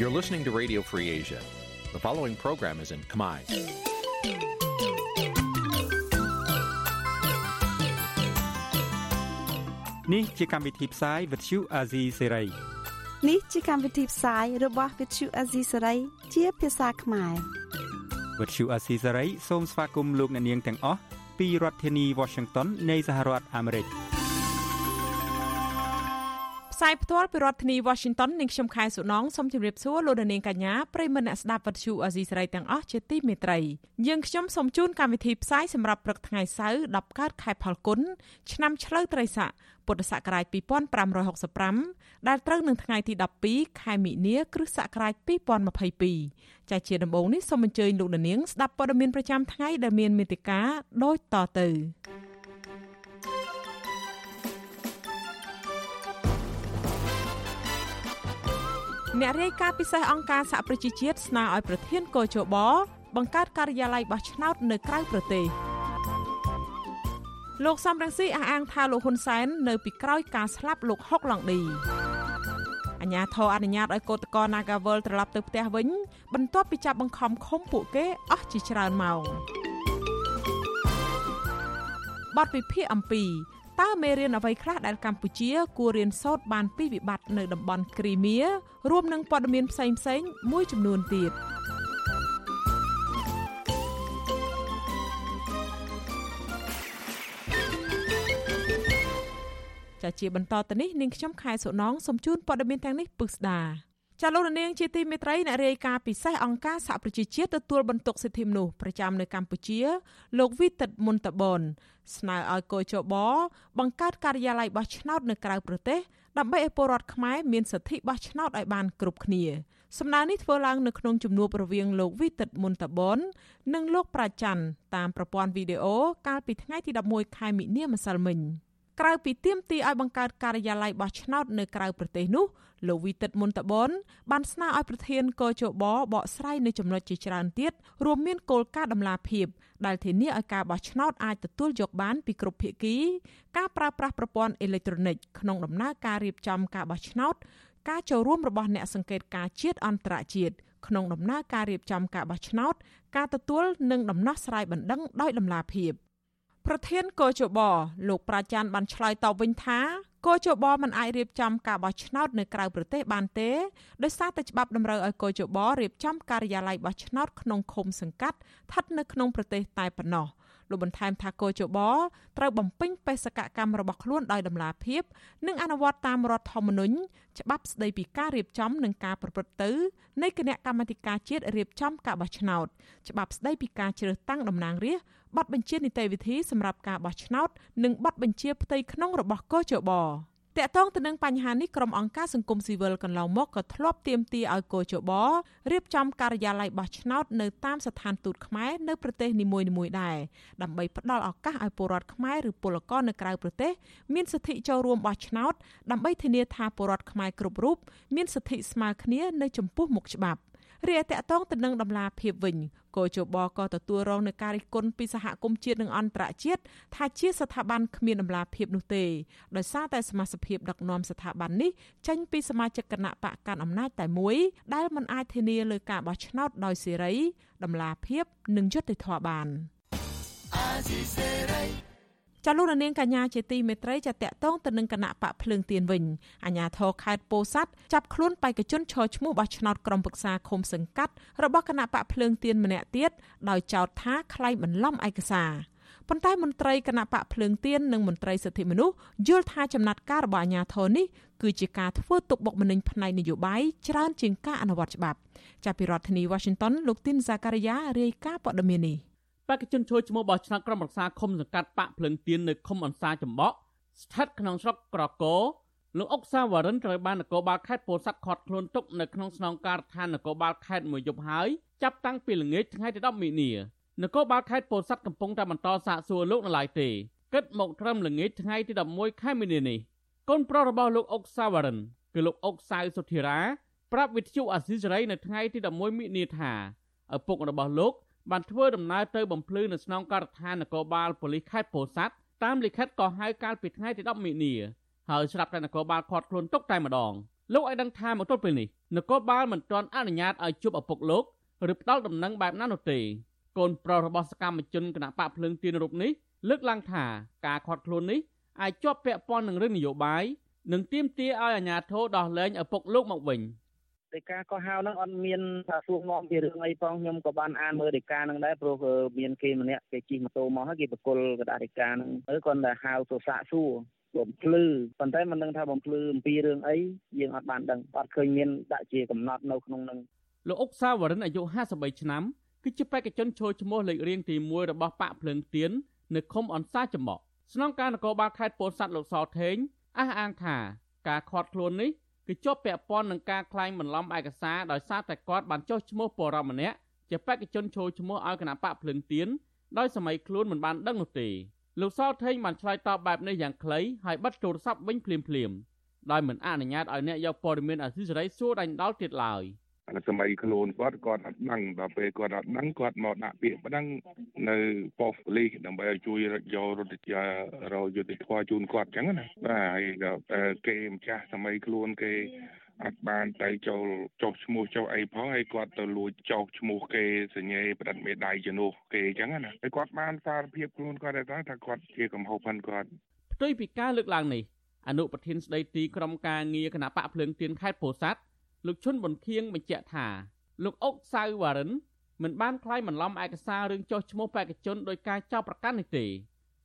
You're listening to Radio Free Asia. The following program is in Khmer. នេះជាកម្មវិធីផ្សាយ Vuthu Azizi Serai នេះជាកម្មវិធីផ្សាយរបស់ Vuthu Azizi Serai ជាភាសាខ្មែរ Vuthu Azizi Serai សូមស្វាគមន៍លោកអ្នកនាងទាំងអស់ពីរដ្ឋធានី Washington នៃសហរដ្ឋអាមេរិក ផ្សាយផ្ទាល់ពីរដ្ឋធានី Washington នាងខ្ញុំខែសុណងសូមជម្រាបសួរលោកនាងកញ្ញាប្រិយមិត្តអ្នកស្ដាប់វិទ្យុអាស៊ីសេរីទាំងអស់ជាទីមេត្រីយើងខ្ញុំសូមជូនកម្មវិធីផ្សាយសម្រាប់ព្រឹកថ្ងៃសៅរ៍10កើតខែផលគុណឆ្នាំឆ្លូវត្រីស័កពុទ្ធសករាជ2565ដែលត្រូវនឹងថ្ងៃទី12ខែមិនិនាគ្រិស្តសករាជ2022ចាជាដំបូងនេះសូមអញ្ជើញលោកនាងស្ដាប់ព័ត៌មានប្រចាំថ្ងៃដែលមានមេត្តាដូចតទៅ អ្នករាយការណ៍ពិសេសអង្គការសហប្រជាជាតិស្នើឲ្យប្រធានកោជបបង្កើតការិយាល័យបោះឆ្នោតនៅក្រៅប្រទេសលោកសំរងស៊ីអះអាងថាលោកហ៊ុនសែននៅពីក្រោយការស្លាប់លោកហុកឡុងឌីអញ្ញាធរអនុញ្ញាតឲ្យកោតក្រ Nagawal ត្រឡប់ទៅផ្ទះវិញ បន្ទាប់ពីចាប់បង្ខំឃុំពួកគេអស់ជាច្រើនម៉ោងបទវិភាគអំពី តើមេរៀនអ្វីខ្លះដែលកម្ពុជា គួររៀនសូត្របានពីវិបត្តិនៅតំបន់គ្រីមៀរួមនឹងព័ត៌មានផ្សេងៗមួយចំនួនទៀតចាជាបន្តទៅនេះនាងខ្ញុំខែសុណងសូមជូនព័ត៌មានទាំងនេះពឹស្ដា ចាលោកនាងជាទីមេត្រីអ្នករាយការណ៍ពិសេសអង្គការសហប្រជាជាតិទទួលបន្ទុកសិទ្ធិមនុស្សប្រចាំនៅកម្ពុជា លោកវីតិតមុនតបនស្នើឲ្យកោជបបង្កើតការិយាល័យបោះឆ្នោតនៅក្រៅប្រទេសដើម្បីឲ្យពលរដ្ឋខ្មែរមានសិទ្ធិបោះឆ្នោតឲ្យបានគ្រប់គ្នាសំណើនេះធ្វើឡើងនៅក្នុងជំនួបរវាងលោកវីតិតមុនតបននិងលោកប្រាច័ន្ទតាមប្រព័ន្ធវីដេអូកាលពីថ្ងៃទី11ខែមិនិនាម្សិលមិញ។ ក្រៅពីទាមទារឲ្យបង្កើតការិយាល័យបោះឆ្នោតនៅក្រៅប្រទេសនោះលោកវីតិតមុនតបនបានស្នើឲ្យប្រធានកោជបបកស្រាយនៅចំណុចជាច្រើនទៀតរួមមានគោលការណ៍ដំណាភាពដែលធានាឲ្យការបោះឆ្នោតអាចទទួលយកបានពីគ្រប់ភាគី ការប្រើប្រាស់ប្រព័ន្ធអេឡិចត្រូនិកក្នុងដំណើរការរៀបចំការបោះឆ្នោត ការចូលរួមរបស់អ្នកសង្កេតការជាតិអន្តរជាតិក្នុងដំណើរការរៀបចំការបោះឆ្នោត ការទទួលនិងដំណោះស្រាយបណ្ដឹងដោយដំណាភាព។ ប្រធានកោជបលោកប្រាច័ន្ទបានឆ្លើយតបវិញថាកោជបមិនអាចរៀបចំការបោះឆ្នោតនៅក្រៅប្រទេសបានទេដោយសារតែច្បាប់តម្រូវឲ្យកោជបរៀបចំការិយាល័យបោះឆ្នោតក្នុងឃុំសង្កាត់ស្ថិតនៅក្នុងប្រទេសតែប៉ុណ្ណោះ លោកបន្ថែមថាកោជបត្រូវបំពេញបេសកកម្មរបស់ខ្លួនដោយតម្លាភាព និងអនុវត្តតាមរដ្ឋធម្មនុញ្ញច្បាប់ស្តីពីការរៀបចំនិងការប្រព្រឹត្តទៅនៃគណៈកម្មាធិការជាតិរៀបចំការបោះឆ្នោតច្បាប់ស្តីពីការជ្រើសតាំងតំណាងរាស្ត្រប័ណ្ណបញ្ជានីតិវិធីសម្រាប់ការបោះឆ្នោត និងប័ណ្ណបញ្ជាផ្ទៃក្នុងរបស់កោជប តកតងទៅនឹងបញ្ហានេះក្រុមអង្គការសង្គមស៊ីវិលកន្លងមកក៏ធ្លាប់ទាមទារឲ្យកោជបរៀបចំការិយាល័យបោះឆ្នោតនៅតាមស្ថានទូតខ្មែរនៅប្រទេសនីមួយៗដែរដើម្បីផ្ដល់ឱកាសឲ្យពលរដ្ឋខ្មែរឬពលករនៅក្រៅប្រទេសមានសិទ្ធិចូលរួមបោះឆ្នោតដើម្បីធានាថាពលរដ្ឋខ្មែរគ្រប់រូបមានសិទ្ធិស្មើគ្នានៅចំពោះមុខច្បាប់ រីឯតកតងទៅនឹងដំណាភាពវិញកោជបក៏ទទួលរងនឹងការរិះគន់ពីសហគមន៍ជាតិនិងអន្តរជាតិថាជាស្ថាប័នគ្មានដំណាភាពនោះទេដោយសារតែសមាជិកភាពដឹកនាំស្ថាប័ននេះចេញពីសមាជិកគណៈបកកាន់អំណាចតែមួយ ដែលមិនអាចធានាលើការបោះឆ្នោតដោយសេរីដំណាភាពនិងយុត្តិធម៌បាន ចាលោកនាងកញ្ញាជាទីមេត្រីចាតកតងទៅនឹងគណៈបកភ្លើងទៀនវិញអាញាធរខេត្តពោធិ៍សាត់ចាប់ខ្លួនបេក្ខជនឈរឈ្មោះបោះឆ្នោតក្រុមប្រឹក្សាឃុំសង្កាត់របស់គណៈបកភ្លើងទៀនម្នាក់ទៀតដោយចោទថាក្លែងបន្លំឯកសារប៉ុន្តែមន្ត្រីគណៈបកភ្លើងទៀននិងមន្ត្រីសិទ្ធិមនុស្សយល់ថាចំណាត់ការរបស់អាញាធរនេះគឺជាការធ្វើទុកបុកម្នេញផ្នែកនយោបាយច្រើនជាងការអនុវត្តច្បាប់ចាប់ពីរដ្ឋធានី Washington លោកទីនសាការីយ៉ារាយការណ៍ព័ត៌មាននេះ បេក្ខជនចូលឈ្មោះបោះឆ្នោតក្រុមប្រឹក្សាឃុំសង្កាត់បាក់ភ្លឹងទៀននៅឃុំអន្សាចំបក់ស្ថិតក្នុងស្រុកក្រកោលោកអុកសាវរិនត្រូវបាននគរបាលខេត្តពោធិ៍សាត់ឃាត់ខ្លួនទុកនៅក្នុងស្នងការដ្ឋាននគរបាលខេត្តមួយយប់ហើយចាប់តាំងពីល្ងាចថ្ងៃទី10មីនានគរបាលខេត្តពោធិ៍សាត់កំពុងតែបន្តសាកសួរលោកនៅឡើយទេគិតមកត្រឹមល្ងាចថ្ងៃទី11ខែមីនានេះកូនប្រុសរបស់លោកអុកសាវរិនគឺលោកអុកសៅសុធិរាប្រាប់វិទ្យុអាស៊ីសេរីនៅថ្ងៃទី11មីនាថាឪពុករបស់លោក បានធ្វើដំណើរទៅបំភ្លឺនៅស្នងការដ្ឋាននគរបាលប៉ូលីសខេត្តពោធិ៍សាត់តាមលិខិតក៏ហៅកាលពីថ្ងៃទី10មិនិនាហើយស្រាប់តែនគរបាលខាត់ខ្លួនទុកតែម្ដងលោកឲ្យដឹងថាមកទល់ពេលនេះនគរបាលមិនទាន់អនុញ្ញាតឲ្យជួបឪពុកលោកឬផ្ដាល់ដំណឹងបែបណានោះទេកូនប្រុសរបស់សកម្មជនគណៈបកភ្លើងទៀនរូបនេះលើកឡើងថាការខាត់ខ្លួននេះអាចជាប់ពាក់ព័ន្ធនឹងរឿងនយោបាយនិងទាមទារឲ្យអាជ្ញាធរដោះលែងឪពុកលោកមកវិញ ដីកាក៏ហៅហ្នឹងអត់មានថាសួរនាំពីរឿងអីផងខ្ញុំក៏បានអានមើលដីកាហ្នឹងដែរព្រោះមានគេម្នាក់គេជិះម៉ូតូមកហើយគេបកគលកដាដីកាហ្នឹងទៅគាត់តែហៅទៅសាកសួរបំភ្លឺប៉ុន្តែមិនដឹងថាបំភ្លឺអំពីរឿងអីយើងអត់បានដឹងអត់ឃើញមានដាក់ជាកំណត់នៅក្នុងហ្នឹងលោកអុកសាវរិនអាយុ53ឆ្នាំគឺជាបេក្ខជនចូលឈ្មោះលេខរៀងទី1របស់បកភ្លើងទៀននៅឃុំអនសាចំបក់ស្នងការនគរបាលខេត្តពោធិ៍សាត់លោកសថេងអះអាងថាការខាត់ខ្លួននេះ គឺជាប់ពាក់ព័ន្ធនឹងការក្លែងបន្លំឯកសារដោយសារតែគាត់បានចុះឈ្មោះបរិមម្នាក់ជាបេក្ខជនចូលឈ្មោះឲ្យគណៈបកភ្លឹងទៀនដោយសម័យខ្លួនមិនបានដឹងនោះទេលោកសថេងបានឆ្លើយតបបែបនេះយ៉ាងខ្លីហើយបិទទូរស័ព្ទវិញភ្លាមៗដោយមិនអនុញ្ញាតឲ្យអ្នកយកព័ត៌មានអសីសេរីសួរដាច់ដោលទៀតឡើយ។ សម័យខ្លួនគាត់គាត់អត់ដឹងដល់ពេលគាត់អត់ដឹងគាត់មកដាក់ពាក្យប្តឹងនៅប៉ុស្តិ៍ប៉ូលីសដើម្បីឲ្យជួយយករត់ជារយុទ្ធធម៌ជូនគាត់អញ្ចឹងណាបាទហើយគេម្ចាស់សម័យខ្លួនគេអត់បានទៅចូលចុះឈ្មោះចុះអីផងហើយគាត់ទៅលួចចុះឈ្មោះគេសញ្ញេប្រឌិតមេដៃជំនួសគេអញ្ចឹងណាហើយគាត់បានសារភាពខ្លួនគាត់ដែរថាគាត់ជាកំហុសផាន់គាត់ផ្ទុយពីការលើកឡើងនេះអនុប្រធានស្ដីទីក្រុមការងារគណៈបកភ្លើងទៀនខេត្តពោធិ៍សាត់ លោកឈុនប៊ុនខៀងបញ្ជាក់ថាលោកអុកសៅវ៉ារិនមិនបានខ្លាយបន្លំឯកសាររឿងចុះឈ្មោះបេក្ខជនដោយការចោទប្រកាន់នេះទេ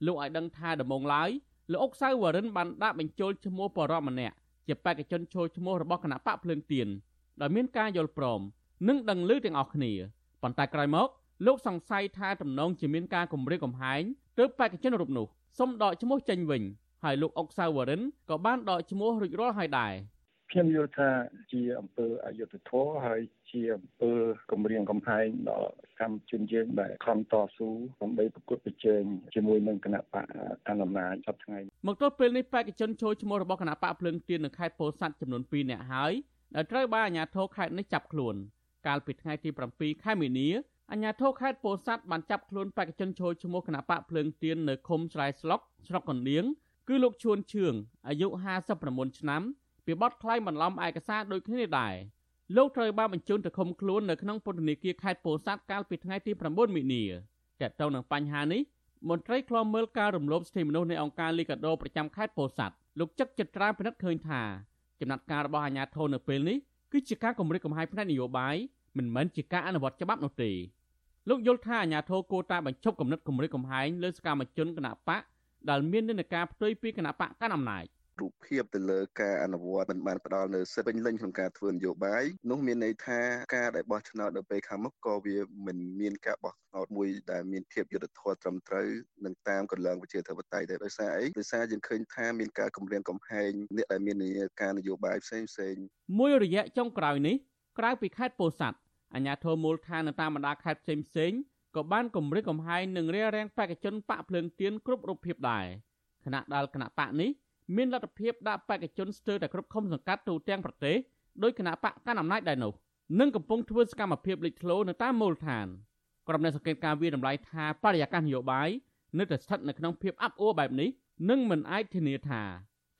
លោកឲ្យដឹងថាដំបងឡើយលោកអុកសៅវ៉ារិនបានដាក់បញ្ចូលឈ្មោះបរិមម្នាក់ជាបេក្ខជនចូលឈ្មោះរបស់គណៈបកភ្លើងទៀនដោយមានការយល់ព្រមនិងដឹងឮទាំងអស់គ្នាប៉ុន្តែក្រោយមកលោកសង្ស័យថាតំណងជាមានការគម្រាមកំហែងទើបបេក្ខជនរូបនោះសុំដកឈ្មោះចេញវិញហើយលោកអុកសៅវ៉ារិនក៏បានដកឈ្មោះរួចរាល់ហើយដែរ ខ្ញុំយល់ថាជាអង្គើអយុធធម៌ហើយជាអង្គើគម្រាមកំហែងដល់កម្មជនយើងដែលខំតស៊ូដើម្បីប្រកួតប្រជែងជាមួយនឹងគណៈបកកណ្ដាលអំណាចសប្តាហ៍ថ្ងៃមកទល់ពេលនេះបេក្ខជនចូលឈ្មោះរបស់គណៈបកភ្លើងទៀននៅខេត្តពោធិ៍សាត់ចំនួន2នាក់ហើយដែលត្រូវបានអាជ្ញាធរខេត្តនេះចាប់ខ្លួន កាលពីថ្ងៃទី7ខែមីនាអាជ្ញាធរខេត្តពោធិ៍សាត់បានចាប់ខ្លួនបេក្ខជនចូលឈ្មោះគណៈបកភ្លើងទៀននៅឃុំស្រែស្លុកស្រុកកណ្ដៀងគឺលោកជួនឈឿងអាយុ59ឆ្នាំ ពីបទក្លែងបន្លំឯកសារដូចគ្នាដែរលោកត្រូវបានបញ្ជូនទៅឃុំខ្លួននៅក្នុងពន្ធនាគារខេត្តពោធិ៍សាត់កាលពីថ្ងៃទី9មិនិនាតើតើនឹងបញ្ហានេះមន្ត្រីខ្លំមើលការរំលោភសិទ្ធិមនុស្សនៃអង្គការលីកាដូប្រចាំខេត្តពោធិ៍សាត់លោកចឹកចិត្តត្រាពិនិត្យឃើញថាចំណាត់ការរបស់អាជ្ញាធរនៅពេលនេះគឺជាការគម្រិតកំហែងផ្នែកនយោបាយមិនមែនជាការអនុវត្តច្បាប់នោះទេលោកយល់ថាអាជ្ញាធរគួរតែបញ្ឈប់គំនិតគម្រិតកំហែងលើសកម្មជនគណបកដែលមាននិន្នាការផ្ទុយពីគណបកកាន់អំណាច រូបភាពទៅលើការអនុវត្តមិនបានផ្ដល់នៅសិទ្ធិពេញលេញក្នុងការធ្វើនយោបាយនោះមានន័យថាការដែលបោះឆ្នោតនៅពេលខាងមុខក៏វាមិនមានការបោះឆ្នោតមួយដែលមានភាពយុត្តិធម៌ត្រឹមត្រូវនឹងតាមកលងប្រជាធិបតេយ្យទេដោយសារអីដោយសារយើងឃើញថាមានការគម្រាមកំហែងអ្នកដែលមានការនយោបាយផ្សេងផ្សេងមួយរយៈចុងក្រោយនេះក្រៅពីខេត្តពោធិ៍សាត់អាជ្ញាធរមូលដ្ឋាននៅតាមបណ្ដាខេត្តផ្សេងផ្សេងក៏បានគម្រាមកំហែងនឹងរារាំងបេក្ខជនបកភ្លើងទៀនគ្រប់រូបភាពដែរខណៈដែលគណៈបកនេះ មានលទ្ធភាពដាក់បេក្ខជនស្ទើរតែគ្រប់ឃុំសង្កាត់ទូទាំងប្រទេសដោយគណៈបកកាន់អំណាចដែរនោះនិងកំពុងធ្វើសកម្មភាពលេចធ្លោនៅតាមមូលដ្ឋានក្រុមអ្នកសង្កេតការវាតម្លៃថាបរិយាកាសនយោបាយនៅតែស្ថិតនៅក្នុងភាពអាប់អួរបែបនេះនិងមិនអាចធានាថា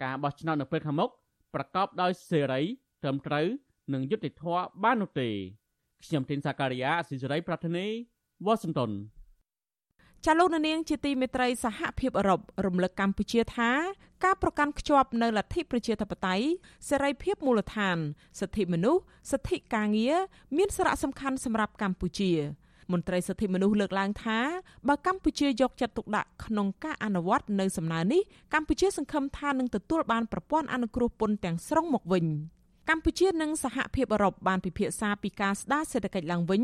ការបោះឆ្នោតនៅពេលខាងមុខប្រកបដោយសេរីត្រឹមត្រូវនិងយុត្តិធម៌បាននោះទេខ្ញុំទីនសាការីយ៉ាអស៊ីសេរីប្រធានីវ៉ាស៊ីនតោន ចាលោកនាងជាទីមេត្រីសហភាពអឺរ៉ុបរំលឹកកម្ពុជាថាការប្រកាន់ខ្ជាប់នៅលទ្ធិប្រជាធិបតេយ្យសេរីភាពមូលដ្ឋាន សិទ្ធិមនុស្សសិទ្ធិការងារមានសារៈសំខាន់សម្រាប់កម្ពុជាមន្ត្រីសិទ្ធិមនុស្សលើកឡើងថាបើកម្ពុជាយកចិត្តទុកដាក់ក្នុងការអនុវត្តនៅសំណើនេះកម្ពុជាសង្ឃឹមថានឹងទទួលបានប្រព័ន្ធអនុគ្រោះពន្ធទាំងស្រុងមកវិញ។ កម្ពុជានិងសហភាពអឺរ៉ុបបានពិភាក្សាពីការស្ដារសេដ្ឋកិច្ចឡើងវិញ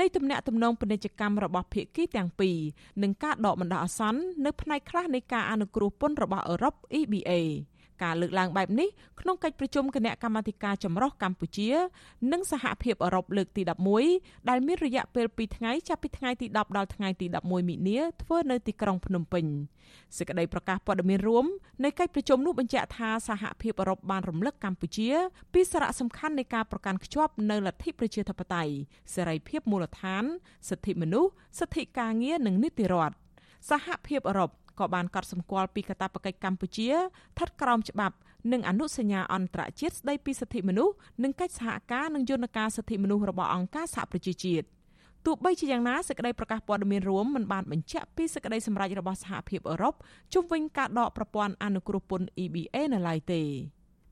នៃទំនាក់ទំនងពាណិជ្ជកម្មរបស់ភាគីទាំងពីរនិងការដកបណ្ដោះអាសន្ននៅផ្នែកខ្លះនៃការអនុគ្រោះពន្ធរបស់អឺរ៉ុប EBA ការលើកឡើងបែបនេះក្នុងកិច្ចប្រជុំគណៈកម្មាធិការចម្រុះកម្ពុជា និងសហភាពអឺរ៉ុបលើកទី11ដែលមានរយៈពេល2ថ្ងៃចាប់ពីថ្ងៃទី10ដល់ថ្ងៃទី11មិនិនាធ្វើនៅទីក្រុងភ្នំពេញសេចក្តីប្រកាសព័ត៌មានរួមនៃកិច្ចប្រជុំនោះបញ្ជាក់ថាសហភាពអឺរ៉ុបបានរំលឹកកម្ពុជា ពីសារៈសំខាន់នៃការប្រកាន់ខ្ជាប់នៅលទ្ធិប្រជាធិបតេយ្យសេរីភាពមូលដ្ឋានសិទ្ធិមនុស្សសិទ្ធិការងារនិងនីតិរដ្ឋសហភាពអឺរ៉ុប ក៏បានកត់សម្គាល់ពីកាតព្វកិច្ចកម្ពុជាស្ថិតក្រោមច្បាប់និងអនុសញ្ញាអន្តរជាតិស្តីពីសិទ្ធិមនុស្សនិងកិច្ចសហការនឹងយន្តការសិទ្ធិមនុស្សរបស់អង្គការសហប្រជាជាតិទោះបីជាយ៉ាងណាសេចក្តីប្រកាសព័ត៌មានរួមមិនបានបញ្ជាក់ពីសេចក្តីសម្រេចរបស់សហភាពអឺរ៉ុបជុំវិញការដកប្រព័ន្ធអនុគ្រោះពន្ធ EBA នៅឡើយទេ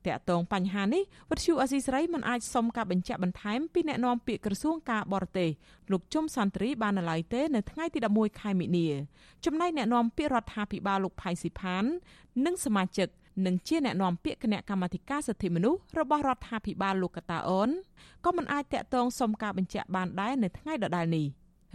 តាក់ទងបញ្ហានេះវិទ្យុអស៊ីសេរីមិនអាចសុំការបញ្ជាក់បន្ថែមពីអ្នកនាំពាក្យក្រសួងការបរទេសលោកជុំសន្តិរីបាននៅឡើយទេនៅថ្ងៃទី11ខែមិនិនាចំណែកអ្នកនាំពាក្យរដ្ឋាភិបាលលោកផៃស៊ីផាន និងសមាជិកនិងជាអ្នកនាំពាក្យគណៈកម្មាធិការសិទ្ធិមនុស្សរបស់រដ្ឋាភិបាលលោកកតាអូនក៏មិនអាចតាក់ទងសុំការបញ្ជាក់បានដែរនៅថ្ងៃដដែលនេះ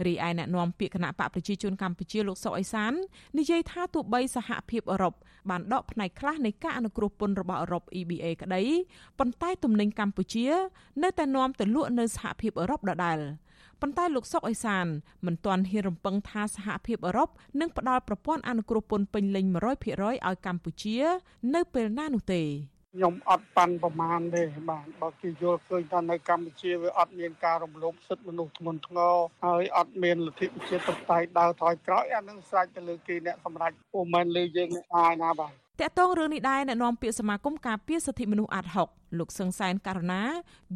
រីឯអ្នកនាំពាក្យគណៈបកប្រជាជនកម្ពុជាលោកសុកអេសាននិយាយថាទោះបីសហភាពអឺរ៉ុបបានដកផ្នែកខ្លះនៃការអនុគ្រោះពន្ធរបស់អឺរ៉ុប EBA ក្តីប៉ុន្តែទំនិញកម្ពុជា នៅតែនាំទៅលក់នៅសហភាពអឺរ៉ុបដដែលប៉ុន្តែលោកសុកអេសានមិនទាន់ហ៊ានរំពឹងថាសហភាពអឺរ៉ុបនឹងផ្ដល់ប្រព័ន្ធអនុគ្រោះពន្ធពេញលេញ100%ឲ្យកម្ពុជា នៅពេលណានោះទេ ខ្ញុំអត់ប៉ាន់ប្រមាណទេបាទបើគេយល់ឃើញថានៅកម្ពុជាវាអត់មានការរំលោភសិទ្ធិមនុស្សធ្ងន់ធ្ងរហើយអត់មានលទ្ធិប្រជាធិបតេយ្យដើរថយក្រោយអានឹងស្រេចទៅលើគេអ្នកសម្រេចពុំមែនលើយើងអ្នកអាយណាបាទតកតងរឿងនេះដែរអ្នកនាំពាក្យសមាគមការពារសិទ្ធិមនុស្សអាត់ហុកលោកសឹងសែនករណា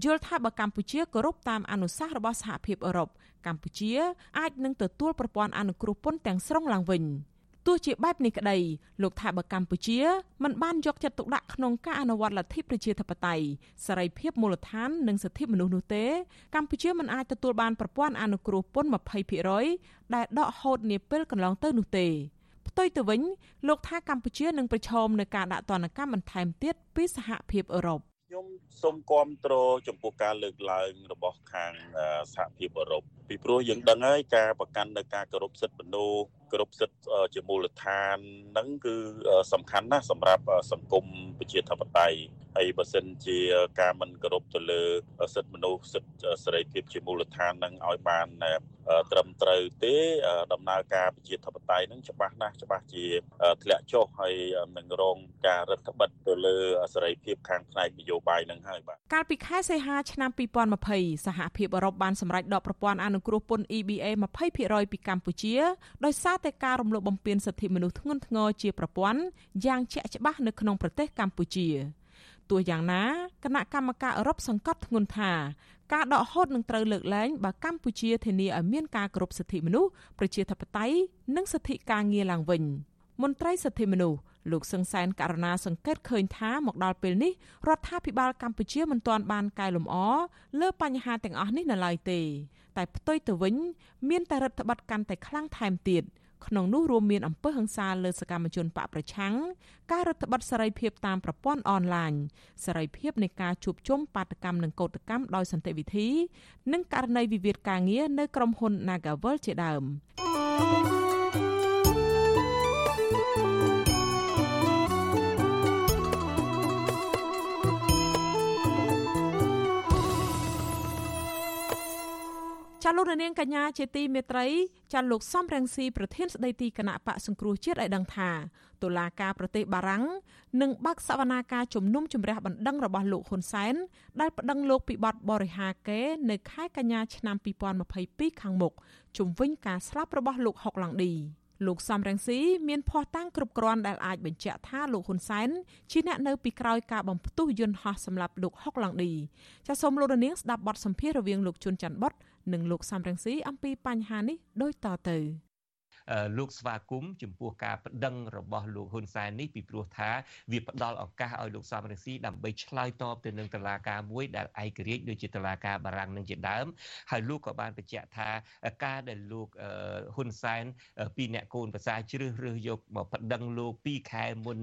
យល់ថាបើកម្ពុជាគោរពតាមអនុសាសន៍របស់សហភាពអឺរ៉ុបកម្ពុជាអាចនឹងទទួលប្រព័ន្ធអនុគ្រោះពន្ធទាំងស្រុងឡើងវិញ ទោះជាបែបនេះក្តីលោកថាបើកម្ពុជាមិនបានយកចិត្តទុកដាក់ក្នុងការអនុវត្តលទ្ធិប្រជាធិបតេយ្យសេរីភាពមូលដ្ឋាននិងសិទ្ធិមនុស្សនោះទេកម្ពុជាមិនអាចទទួលបានប្រព័ន្ធអនុគ្រោះពន្ធ20%ដែលដកហូតនាពេលកន្លងទៅនោះទេផ្ទុយទៅវិញលោកថាកម្ពុជានឹងប្រឈមនឹងការដាក់ទណ្ឌកម្មបន្ថែមទៀតពីសហភាពអឺរ៉ុបខ្ញុំសូមគាំទ្រចំពោះការលើកឡើងរបស់ខាងសហភាពអឺរ៉ុបពីព្រោះយើងដឹងហើយការប្រកាន់នៅការគោរពសិទ្ធិមនុស្ស គោរពសិទ្ធិជាមូលដ្ឋានហ្នឹងគឺសំខាន់ណាស់សម្រាប់សង្គមប្រជាធិបតេយ្យហើយបើសិនជាការមិនគោរពទៅលើសិទ្ធិមនុស្សសិទ្ធិសេរីភាពជាមូលដ្ឋាននឹងឲ្យបានត្រឹមត្រូវទេដំណើរការប្រជាធិបតេយ្យនឹងច្បាស់ណាស់ច្បាស់ជាធ្លាក់ចុះហើយនឹងរងការរដ្ឋបិទទៅលើសេរីភាពខាងផ្នែកនយោបាយនឹងហើយបាទកាលពីខែសីហាឆ្នាំ2020សហភាពអឺរ៉ុបបានសម្រេចដកប្រព័ន្ធអនុគ្រោះពន្ធ EBA 20%ពីកម្ពុជាដោយសារតែការរំលោភបំពានសិទ្ធិមនុស្សធ្ងន់ធ្ងរជាប្រព័ន្ធយ៉ាងជាក់ច្បាស់នៅក្នុងប្រទេសកម្ពុជាទោះយ៉ាងណាគណៈកម្មការអឺរ៉ុបសង្កត់ធ្ងន់ថាការដកហូតនឹងត្រូវលើកលែងបើកម្ពុជាធានាឲ្យមានការគោរពសិទ្ធិមនុស្សប្រជាធិបតេយ្យនិងសិទ្ធិការងារឡើងវិញមន្ត្រីសិទ្ធិមនុស្សលោកសឹងសែនករណាសង្កេតឃើញថាមកដល់ពេលនេះរដ្ឋាភិបាលកម្ពុជាមិនទាន់បានកែលម្អលើបញ្ហាទាំងអស់នេះនៅឡើយទេ តែផ្ទុយទៅវិញ មានតែរដ្ឋបတ်កាន់តែខ្លាំងថែមទៀត ក្នុងនោះរួមមានអំពើហិង្សាលើសកម្មជនបកប្រឆាំងការរដ្ឋបတ်សេរីភាពតាមប្រព័ន្ធអនឡាញសេរីភាពនៃការជួបជុំបាតកម្មនិងកោតកម្មដោយសន្តិវិធី និងករណីវិវាទការងារនៅក្រុមហ៊ុន Nagavel ជាដើម។ ចាលោកនាងកញ្ញាជាទីមេត្រីចាលោកសំរងស៊ីប្រធានស្ដីទីគណៈបកសង្គ្រោះជាតិឲ្យដឹងថាតុលាការប្រទេសបារាំងនឹងបើកសវនាការជំនុំជម្រះបណ្ដឹងរបស់លោកហ៊ុនសែនដែលប្តឹងលោកពីបទបរិហាកេនៅខែកញ្ញាឆ្នាំ2022ខាងមុខជំវិញការស្លាប់របស់លោកហុកឡង់ឌីលោកសំរងស៊ីមានភ័ស្តុតាងគ្រប់គ្រាន់ដែលអាចបញ្ជាក់ថាលោកហ៊ុនសែនជាអ្នកនៅពីក្រោយការបំផ្ទុះយន្តហោះសម្រាប់លោកហុកឡង់ឌីចាសសូមលោករនាងស្ដាប់បទសម្ភាសន៍រវាងលោកជុនច័ន្ទបុត និងលោកសំរងស៊ីអំពីបញ្ហានេះដូចតទៅ។ លោកស្វាគមន៍ចំពោះការប្តឹងរបស់លោកហ៊ុនសែននេះពីព្រោះថាវាផ្ដល់ឱកាសឲ្យលោកសំរងស៊ីដើម្បីឆ្លើយតបទៅនឹងតឡាការមួយដែលឯករាជ្យដូចជាតឡាការបារាំងនឹងជាដើមហើយលោកក៏បានបញ្ជាក់ថាការដែលលោកហ៊ុនសែនពីអ្នកកូនប្រសាជ្រើសរើសយកមកប្តឹងលោកពីខែមុន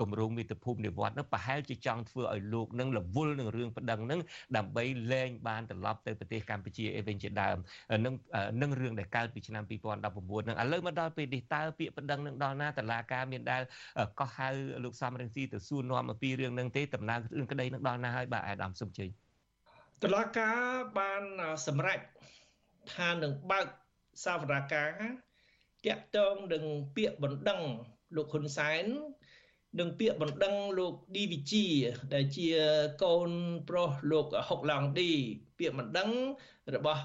គម្រោងមាតុភូមិនិវត្តនឹងប្រហែលជាចង់ធ្វើឲ្យលោកនឹងរវល់នឹងរឿងប្តឹងនឹងដើម្បីលែងបានត្រឡប់ទៅប្រទេសកម្ពុជាអីវិញជាដើមនឹងនឹងរឿងដែលកើតពីឆ្នាំ2019នឹងឥឡូវមកដល់ពេលនេះតើពាក្យបណ្ដឹងនឹងដល់ណាតឡាការមានដែលកោះហៅលោកសំរងស៊ីទៅសួរនាំអំពីរឿងនឹងទេដំណើររឿងក្តីនឹងដល់ណាហើយបាទអាដាមសុំជ័យតឡាការបានសម្រេចថានឹងបើកសាវនាការតាក់ទងនឹងពាក្យបណ្ដឹងលោកហ៊ុនសែននឹងពាក្យបណ្ដឹងលោកឌីវិជីដែលជាកូនប្រុសលោកហុកឡង់ឌីពាក្យបណ្ដឹងរបស់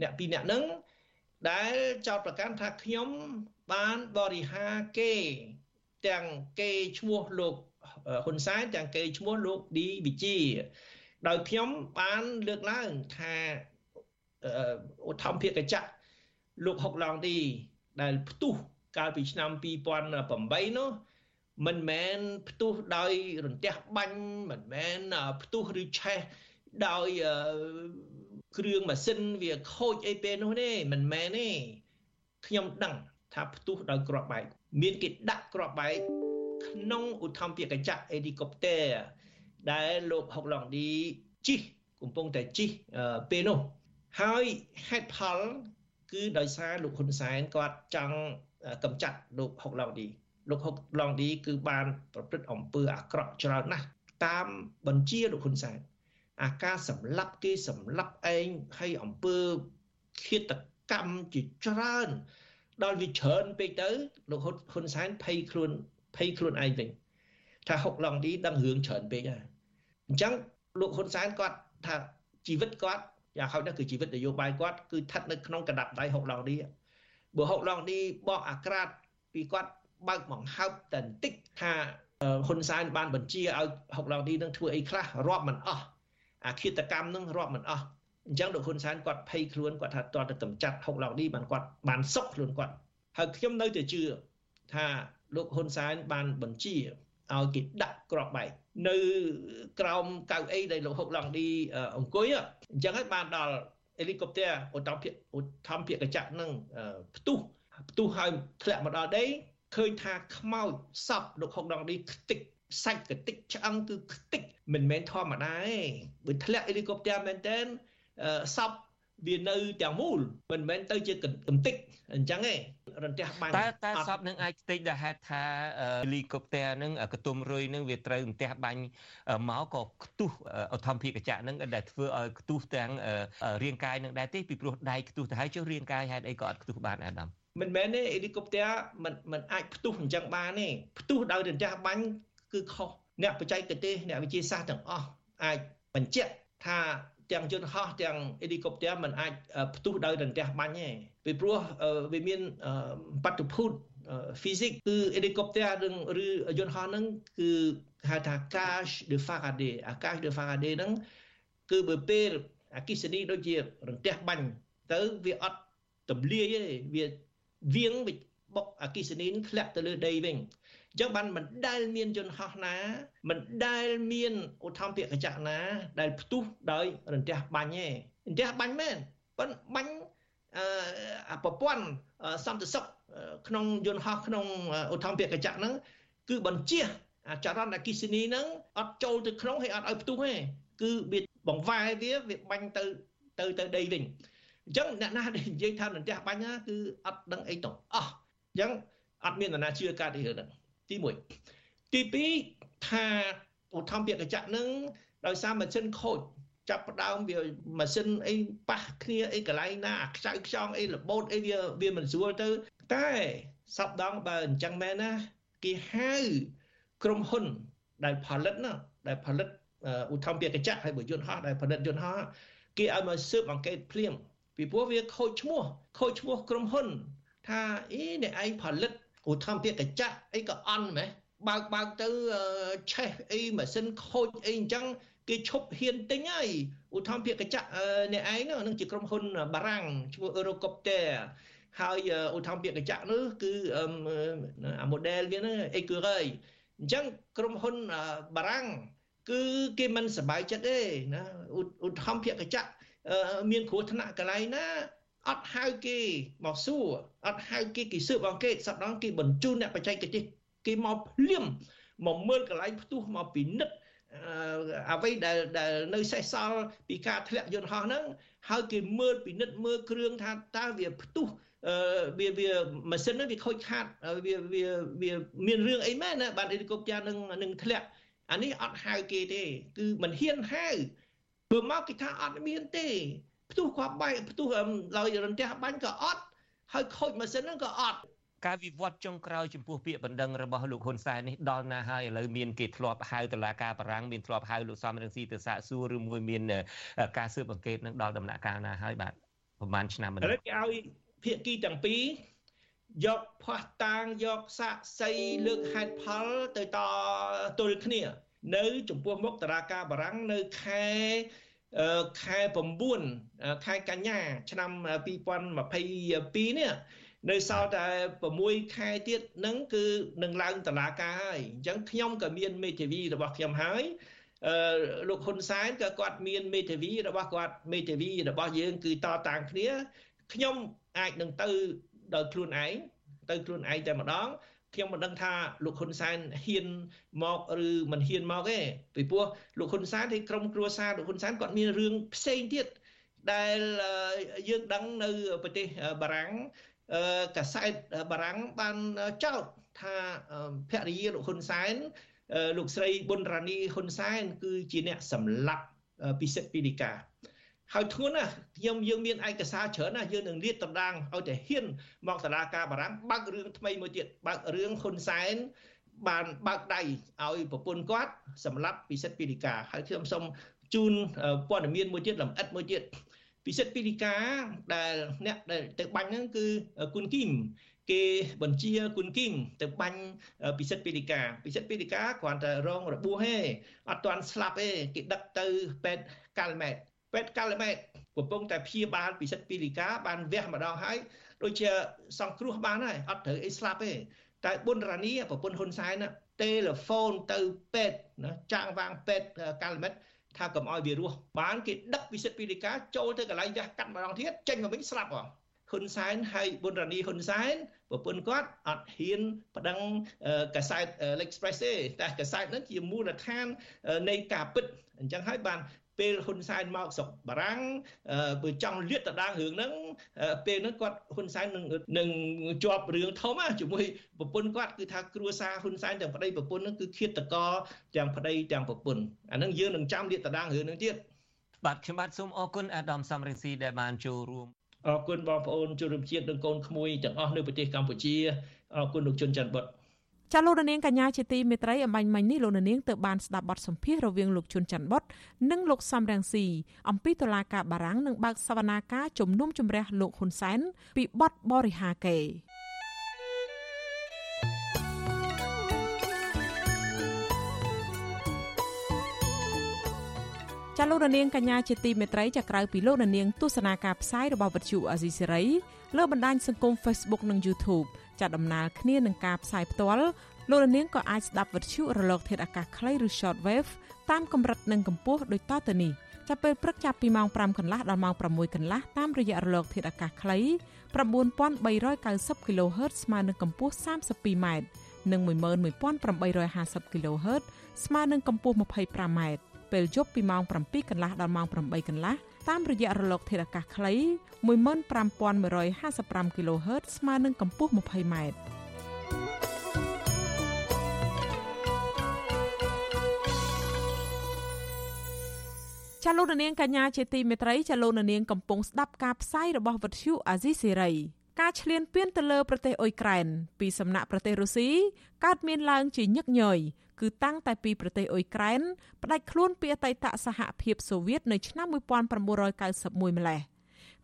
អ្នកពីរអ្នកហ្នឹង ដែលចោតប្រកាន់ថាខ្ញុំបានបរិហាគេ ទាំងគេឈ្មោះលោកហ៊ុនសែនទាំងគេឈ្មោះលោកឌីវិជីដោយខ្ញុំបានលើកឡើងថាឧទ្ធម្ភាគចៈលោកហុកឡងទី ដែលផ្ទុះកាលពីឆ្នាំ2008នោះមិនមែនផ្ទុះដោយរន្ទះបាញ់មិនមែនផ្ទុះឬឆេះដោយ គ្រឿងម៉ាស៊ីនវាខូចអីពេលនោះទេមិនមែនទេខ្ញុំដឹងថាផ្ទុះដោយគ្រាប់បែកមានគេដាក់គ្រាប់បែកក្នុងឧទ្ធម្ភាគចៈអេលីកុបទ័រដែលលោកហុកឡងឌីជិះកំពុងតែជិះពេលនោះហើយហេតុផលគឺដោយសារលោកហ៊ុនសែនគាត់ចង់កម្ចាត់លោកហុកឡងឌីលោកហុកឡងឌីគឺបានប្រព្រឹត្តអំពើអាក្រក់ច្រើនណាស់តាមបញ្ជាលោកហ៊ុនសែន អាការសម្លាប់គេសម្លាប់ឯងហើយអំពើឃាតកម្មជាច្រើន ដល់វាច្រើនពេកទៅលោកហ៊ុនសែនភ័យខ្លួនភ័យខ្លួនឯងវិញថាហុកឡងឌីដឹងរឿងច្រើនពេកហើយអញ្ចឹងលោកហ៊ុនសែនគាត់ថាជីវិតគាត់យ៉ាងហោចណាស់គឺជីវិតនយោបាយគាត់គឺស្ថិតនៅក្នុងកណ្ដាប់ដៃហុកឡងឌីបើហុកឡងឌីបកអាក្រាតពីគាត់បើកបង្ហើបតែបន្តិចថាហ៊ុនសែនបានបញ្ជាឲ្យហុកឡងឌីនឹងធ្វើអីខ្លះរាប់មិនអស់ អាឃាតកម្មនឹងរាប់មិនអស់អញ្ចឹងលោកហ៊ុនសែនគាត់ភ័យខ្លួនគាត់ថាតើទៅកម្ចាត់ហុកឡងឌីបានគាត់បានសុកខ្លួនគាត់ហើយខ្ញុំនៅតែជឿថាលោកហ៊ុនសែនបានបញ្ជាឲ្យគេដាក់ក្របបែកនៅក្រោមកៅអីដែលលោកហុកឡង់ឌីអង្គុយអញ្ចឹងហើយបានដល់ហេលីកុបទ័រឧត្តមភាគឧត្តមភាគកញ្ចក់នឹងផ្ទុះផ្ទុះហើយធ្លាក់មកដល់ដីឃើញថាខ្មោចសពលោកហុកឡង់ឌីខ្ទេច សាច់កតិចឆ្អឹងគឺខ្ទេចមិនមែនធម្មតាទេបើធ្លាក់ហេលីកុបទ័រមែនតើសពវានៅទាំងមូលមិនមែនទៅជាកំតិចអញ្ចឹងឯងរន្ទះបាញ់តែតែសពនឹងអាចខ្ទេចដែលហេតុថាហេលីកុបទ័រនឹងកតុំរុយនឹងវាត្រូវរន្ទះបាញ់មកក៏ខ្ទុះអធម្មភិកចៈនឹងដែលធ្វើឲ្យខ្ទុះទាំងរាងកាយនឹងដែរទេពីព្រោះដៃខ្ទុះទៅហើយចុះរាងកាយហេតុអីក៏អត់ខ្ទុះបានអាដាមមិនមែនទេហេលីកុបទ័រមិនមិនអាចផ្ទុះអញ្ចឹងបានទេផ្ទុះដោយរន្ទះបាញ់ គឺខុសអ្នកបច្ចេកទេសអ្នកវិទ្យាសាស្ត្រទាំងអស់អាចបញ្ជាក់ថាទាំងយន្តហោះទាំងហេលីកុបទ័រมันអាចផ្ទុះដោយរន្ទះបាញ់ទេពីព្រោះវាមានបាតុភូត physics គឺហេលីកុបទ័រឬឬយន្តហោះហ្នឹងគឺហៅថា cage de Faraday អា cage de Faraday ហ្នឹងគឺបើពេលអគិសនីដូចជារន្ទះបាញ់ទៅវាអត់ទម្លាយទេវាវៀងបុកអគិសនីធ្លាក់ទៅលើដីវិញ ចឹងបានមិនដែលមានយន្តហោះណា មិនដែលមានឧទ្ធម្ភាគកញ្ចក់ណា ដែលផ្ទុះដោយរន្ទះបាញ់ទេរន្ទះបាញ់មែនប៉ុន្តែបាញ់អឺប្រព័ន្ធសន្តិសុខក្នុងយន្តហោះក្នុងឧទ្ធម្ភាគកញ្ចក់ហ្នឹងគឺបញ្ជាអាចរន្តអគិសនីហ្នឹងអត់ចូលទៅក្នុងហើយអត់ឲ្យផ្ទុះទេគឺវាបង្វែរវាវាបាញ់ទៅទៅទៅដីវិញអញ្ចឹងអ្នកណាដែលនិយាយថារន្ទះបាញ់ណាគឺអត់ដឹងអីទាំងអស់អញ្ចឹងអត់មាននរណាជឿការទីរឿងហ្នឹង ទី1ទី2ថាឧទ្ធម្ភាគកញ្ចក់នឹងដោយសារម៉ាស៊ីនខូចចាប់ផ្ដើមវាម៉ាស៊ីនអីប៉ះគ្នាអីកន្លែងណាខ្ចៅខ្ចង់អីរបូតអីវាវាមិនស្រួលទៅ តែសពដងបើអញ្ចឹងមែនណាគេហៅក្រុមហ៊ុនដែលផលិតណាដែលផលិតឧទ្ធម្ភាគកញ្ចក់ហើយបើយន្តហោះដែលផលិតយន្តហោះគេឲ្យមកស៊ើបអង្កេតភ្លាមពីព្រោះវាខូចឈ្មោះខូចឈ្មោះក្រុមហ៊ុន ថាអីអ្នកឯងផលិត ឧទ្ធម្ភាគកញ្ចក់អីក៏អន់ម៉េះបើកបើកទៅឆេះអីម៉ាស៊ីនខូចអីអញ្ចឹងគេឈប់ហ៊ានទិញហើយឧទ្ធម្ភាគកញ្ចក់អ្នកឯងនឹងជាក្រុមហ៊ុនបារាំងឈ្មោះ Eurocopter ហើយឧទ្ធម្ភាគកញ្ចក់នោះគឺអា model វាហ្នឹង Écureuil អញ្ចឹងក្រុមហ៊ុនបារាំងគឺគេមិនសប្បាយចិត្តទេណាឧទ្ធម្ភាគកញ្ចក់មានគ្រោះថ្នាក់កន្លែងណា អត់ហៅគេមកសួរអត់ហៅគេគេស៊ើបអង្កេតសប្ដងគេបញ្ជូនអ្នកបច្ចេកទេសគេមកភ្លាមមកមើលកន្លែងផ្ទុះមកពិនិត្យអ្វីដែលដែលនៅសេសសល់ពីការធ្លាក់យន្តហោះហ្នឹងហើយគេមើលពិនិត្យមើលគ្រឿងថាតើវាផ្ទុះអឺវាវាម៉ាស៊ីនហ្នឹងវាខូចខាតវាវាវាមានរឿងអីមែនណាបានអេលីកុបទ័រនឹងនឹងធ្លាក់អានេះអត់ហៅគេទេ គឺមិនហ៊ានហៅព្រោះមកគេថាអត់មានទេ ផ្ទុះគ្រាប់បែកផ្ទុះដោយរន្ទះបាញ់ក៏អត់ហើយខូចម៉ាស៊ីនហ្នឹងក៏អត់ការវិវត្តចុងក្រោយចំពោះពាក្យបណ្ដឹងរបស់លោកហ៊ុនសែននេះដល់ណាហើយឥឡូវមានគេធ្លាប់ហៅតឡាការបារាំងមានធ្លាប់ហៅលោកសំរងស៊ីទៅសាកសួរឬមួយមានការស៊ើបអង្កេតនឹងដល់ដំណាក់កាលណាហើយបាទប្រហែលឆ្នាំមុនឥឡូវគេឲ្យភាគីទាំងពីរយកផាស់តាងយកសាកសីលើកហេតុផលទៅតទល់គ្នា នៅ ចំពោះមុខតារាការបារាំងនៅខែ ខែ9ខែកញ្ញា ឆ្នាំ2022នេះនៅសល់តែ6ខែទៀតហ្នឹងគឺនឹងឡើងតឡាការហើយអញ្ចឹងខ្ញុំក៏មានមេធាវីរបស់ខ្ញុំហើយអឺលោកហ៊ុនសែនក៏គាត់មានមេធាវីរបស់គាត់មេធាវីរបស់យើងគឺតតាំងគ្នាខ្ញុំអាចនឹងទៅដោយខ្លួនឯងទៅខ្លួនឯងតែម្ដង ខ្ញុំមិនដឹងថាលោកហ៊ុនសែនហ៊ានមកឬមិនហ៊ានមកទេពីព្រោះលោកហ៊ុនសែនទីក្រុមគ្រួសារលោកហ៊ុនសែនគាត់មានរឿងផ្សេងទៀតដែលយើងដឹងនៅប្រទេសបារាំងកាសែតបារាំងបានចោទថាភរិយាលោកហ៊ុនសែនលោកស្រីប៊ុនរ៉ានីហ៊ុនសែនគឺជាអ្នកសម្លាប់ពិសិដ្ឋពីលីកា ហើយធ្ងន់ណាខ្ញុំយើងមានឯកសារច្រើនណាយើងនឹងលាតត្រដាងឲ្យតែហ៊ានមកសាលាការបារាំងបើករឿងថ្មីមួយទៀតបើករឿងហ៊ុនសែនបានបើកដៃឲ្យប្រពន្ធគាត់សម្លាប់ពិសិដ្ឋពីលីកាហើយខ្ញុំសូមជូនព័ត៌មានមួយទៀតលម្អិតមួយទៀតពិសិដ្ឋពីលីកាដែលអ្នកដែលទៅបាញ់ហ្នឹងគឺគុណគីមគេបញ្ជាគុណគីងទៅបាញ់ពិសិដ្ឋពីលីកាពិសិដ្ឋពីលីកាគ្រាន់តែរងរបួសទេអត់ទាន់ស្លាប់ទេគេដឹកទៅពេទ្យកាល់ម៉ែត ពេទ្យកាល់ម៉ែតកំពុងតែព្យាបាលពិសិដ្ឋពីលីកាបានវះម្ដងហើយដូចជាសង្គ្រោះបានហើយអត់ត្រូវអីស្លាប់ទេតែប៊ុនរ៉ានីប្រពន្ធហ៊ុនសែនទេលេហ្វូនទៅពេទ្យណាចាងវាងពេទ្យកាល់ម៉ែតថាកុំឲ្យវារស់បានគេដឹកពិសិដ្ឋពីលីកាចូលទៅកន្លែងវះកាត់ម្ដងទៀតចេញមកវិញស្លាប់ហ៎ហ៊ុនសែនហើយប៊ុនរ៉ានីហ៊ុនសែនប្រពន្ធគាត់អត់ហ៊ានប្តឹងកាសែត L'Express ទេតែកាសែតហ្នឹងជាមូលដ្ឋាននៃការពិតអញ្ចឹងហើយបាន ពេលហ៊ុនសែនមកស្រុកបារាំងបើចង់លាតត្រដាងរឿងហ្នឹងពេលហ្នឹងគាត់ហ៊ុនសែននឹងនឹងជាប់រឿងធំជាមួយប្រពន្ធគាត់គឺថាគ្រួសារហ៊ុនសែនទាំងប្តីប្រពន្ធហ្នឹងគឺឃាតករទាំងប្តីទាំងប្រពន្ធអាហ្នឹងយើងនឹងចាំលាតត្រដាងរឿងហ្នឹងទៀតបាទខ្ញុំបាទសូមអរគុណអាដាមសំរិទ្ធីដែលបានចូលរួមអរគុណបងប្អូនជនរួមជាតិនិងកូនក្មួយទាំងអស់នៅប្រទេសកម្ពុជាអរគុណលោកជុនច័ន្ទបុត្រ ចាលោកនាងកញ្ញាជាទីមេត្រីអំបញ្ញមិញនេះលោកនាងទៅបានស្ដាប់បទសម្ភាសន៍រវាងលោកជុនច័ន្ទបុតនិងលោកសំរងស៊ីអំពីតុលាការបារាំងនឹងបើកសវនាការជំនុំជម្រះលោកហ៊ុនសែនពីបទបរិហាកេ ចាលោករនាងកញ្ញាជាទីមេត្រីចាក្រៅពីលោករនាងទស្សនាការផ្សាយរបស់វិទ្យុអាស៊ីសេរីលើបណ្ដាញសង្គម Facebook និង YouTube ចាដំណើរគ្នានឹងការផ្សាយផ្ទាល់លោករនាងក៏អាចស្ដាប់វិទ្យុរលកធាតុអាកាសខ្លីឬ Shortwave តាមកម្រិតនិងកម្ពស់ដូចតទៅនេះចាប់ពេលព្រឹកចាប់ពីម៉ោង5កន្លះដល់ម៉ោង6កន្លះតាមរយៈរលកធាតុអាកាសខ្លី9390 kHz ស្មើនឹងកម្ពស់ 32m និង11850 kHz ស្មើនឹងកម្ពស់ 25m ពេលយប់ពីម៉ោង7កន្លះដល់ម៉ោង8កន្លះតាមរយៈរលកធាតុអាកាសខ្លី15155 kHz ស្មើនឹងកម្ពស់ 20m ចាលោកនាងកញ្ញាជាទីមេត្រីចាលោកនាងកំពុងស្ដាប់ការផ្សាយរបស់វិទ្យុអាស៊ីសេរីការឈ្លានពានទៅលើប្រទេសអ៊ុយក្រែនពីសំណាក់ប្រទេសរុស្ស៊ីកើតមានឡើងជាញឹកញយ គឺតាំងតែពីប្រទេសអ៊ុយក្រែនផ្ដាច់ខ្លួនពីអតីតសហភាពសូវៀតនៅឆ្នាំ1991ម្លេះ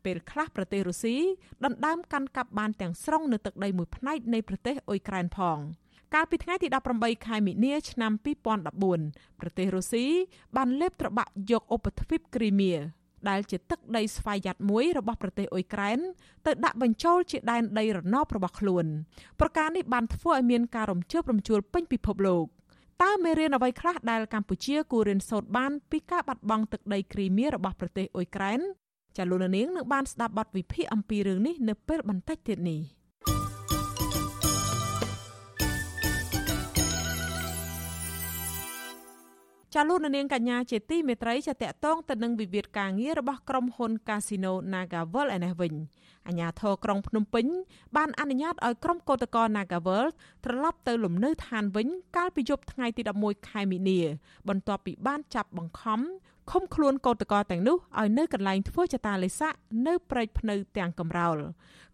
ពេលខ្លះប្រទេសរុស្ស៊ីដណ្ដើមកាន់កាប់បានទាំងស្រុងនៅទឹកដីមួយផ្នែកនៃប្រទេសអ៊ុយក្រែនផងកាលពីថ្ងៃទី18ខែមិនិនា ឆ្នាំ2014ប្រទេសរុស្ស៊ីបានលេបត្របាក់យកឧបទ្វីបគ្រីមៀដែលជាទឹកដីស្វយ័តមួយរបស់ប្រទេសអ៊ុយក្រែនទៅដាក់បញ្ចូលជាដែនដីរណបរបស់ខ្លួន ប្រការនេះបានធ្វើឲ្យមានការរំជើបរំជួលពេញពិភពលោក តើមេរៀនអ្វីខ្លះដែលកម្ពុជាគួររៀនសូត្របានពីការបាត់បង់ទឹកដីគ្រីមៀរបស់ប្រទេសអ៊ុយក្រែនចាលោកនាងនឹងបានស្ដាប់បទវិភាគអំពីរឿងនេះនៅពេលបន្តិចទៀតនេះ ចាលោកនាងកញ្ញាជាទីមេត្រីចាតកតងទៅនឹងវិវាទការងាររបស់ក្រុមហ៊ុន Casino NagaWorld ឯនេះវិញអាជ្ញាធរក្រុងភ្នំពេញបានអនុញ្ញាតឲ្យក្រុមកោតក្រ Nagavel ត្រឡប់ទៅលំនៅឋានវិញ កាលពីយប់ថ្ងៃទី11ខែមីនាបន្ទាប់ពីបានចាប់បង្ខំ ឃុំខ្លួនកោតក្រទាំងនោះឲ្យនៅកន្លែងធ្វើចតាលេស័កនៅព្រែកភ្នៅទាំងកំរោល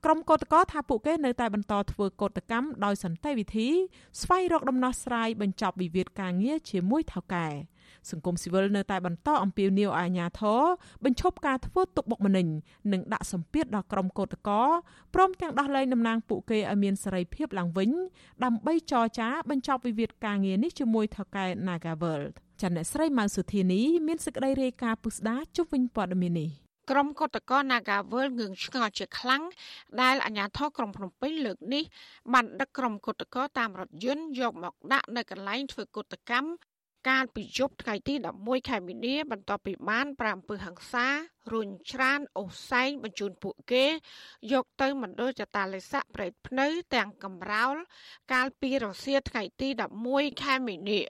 ក្រុមកោតក្រថាពួកគេនៅតែបន្តធ្វើកោតកម្មដោយសន្តិវិធីស្វែងរកដំណោះស្រាយបញ្ចប់វិវាទការងារជាមួយថៅកែសង្គមស៊ីវិលនៅតែបន្តអំពាវនាវឲ្យអាជ្ញាធរបញ្ឈប់ការធ្វើទុកបុកម្នេញនិងដាក់សម្ពាធដល់ក្រុមកោតក្រព្រមទាំងដោះលែងតំណាងពួកគេឲ្យមានសេរីភាពឡើងវិញដើម្បីចរចាបញ្ចប់វិវាទការងារនេះជាមួយថៅកែ Nagaworld ចាន់អ្នកស្រីម៉ៅសុធានីមានសេចក្តីរាយការណ៍ពុស្ដាជុំវិញព័ត៌មាននេះក្រុមកតក Nagawal ងឿងឆ្ងល់ជាខ្លាំងដែលអាជ្ញាធរក្រុងភ្នំពេញលើកនេះបានដឹកក្រុមកតកតាមរថយន្តយកមកដាក់នៅកន្លែងធ្វើកតកម្មកាលពីយប់ថ្ងៃទី11ខែមីនាបន្ទាប់ពីបានប្រាំពើហ ংস ារុញច្រានអូសែងបញ្ជូនពួកគេ យកទៅមណ្ឌលចតាលេស័កប្រេតភ្នៅទាំងកំរោល កាលពីរសៀលថ្ងៃទី11ខែមីនា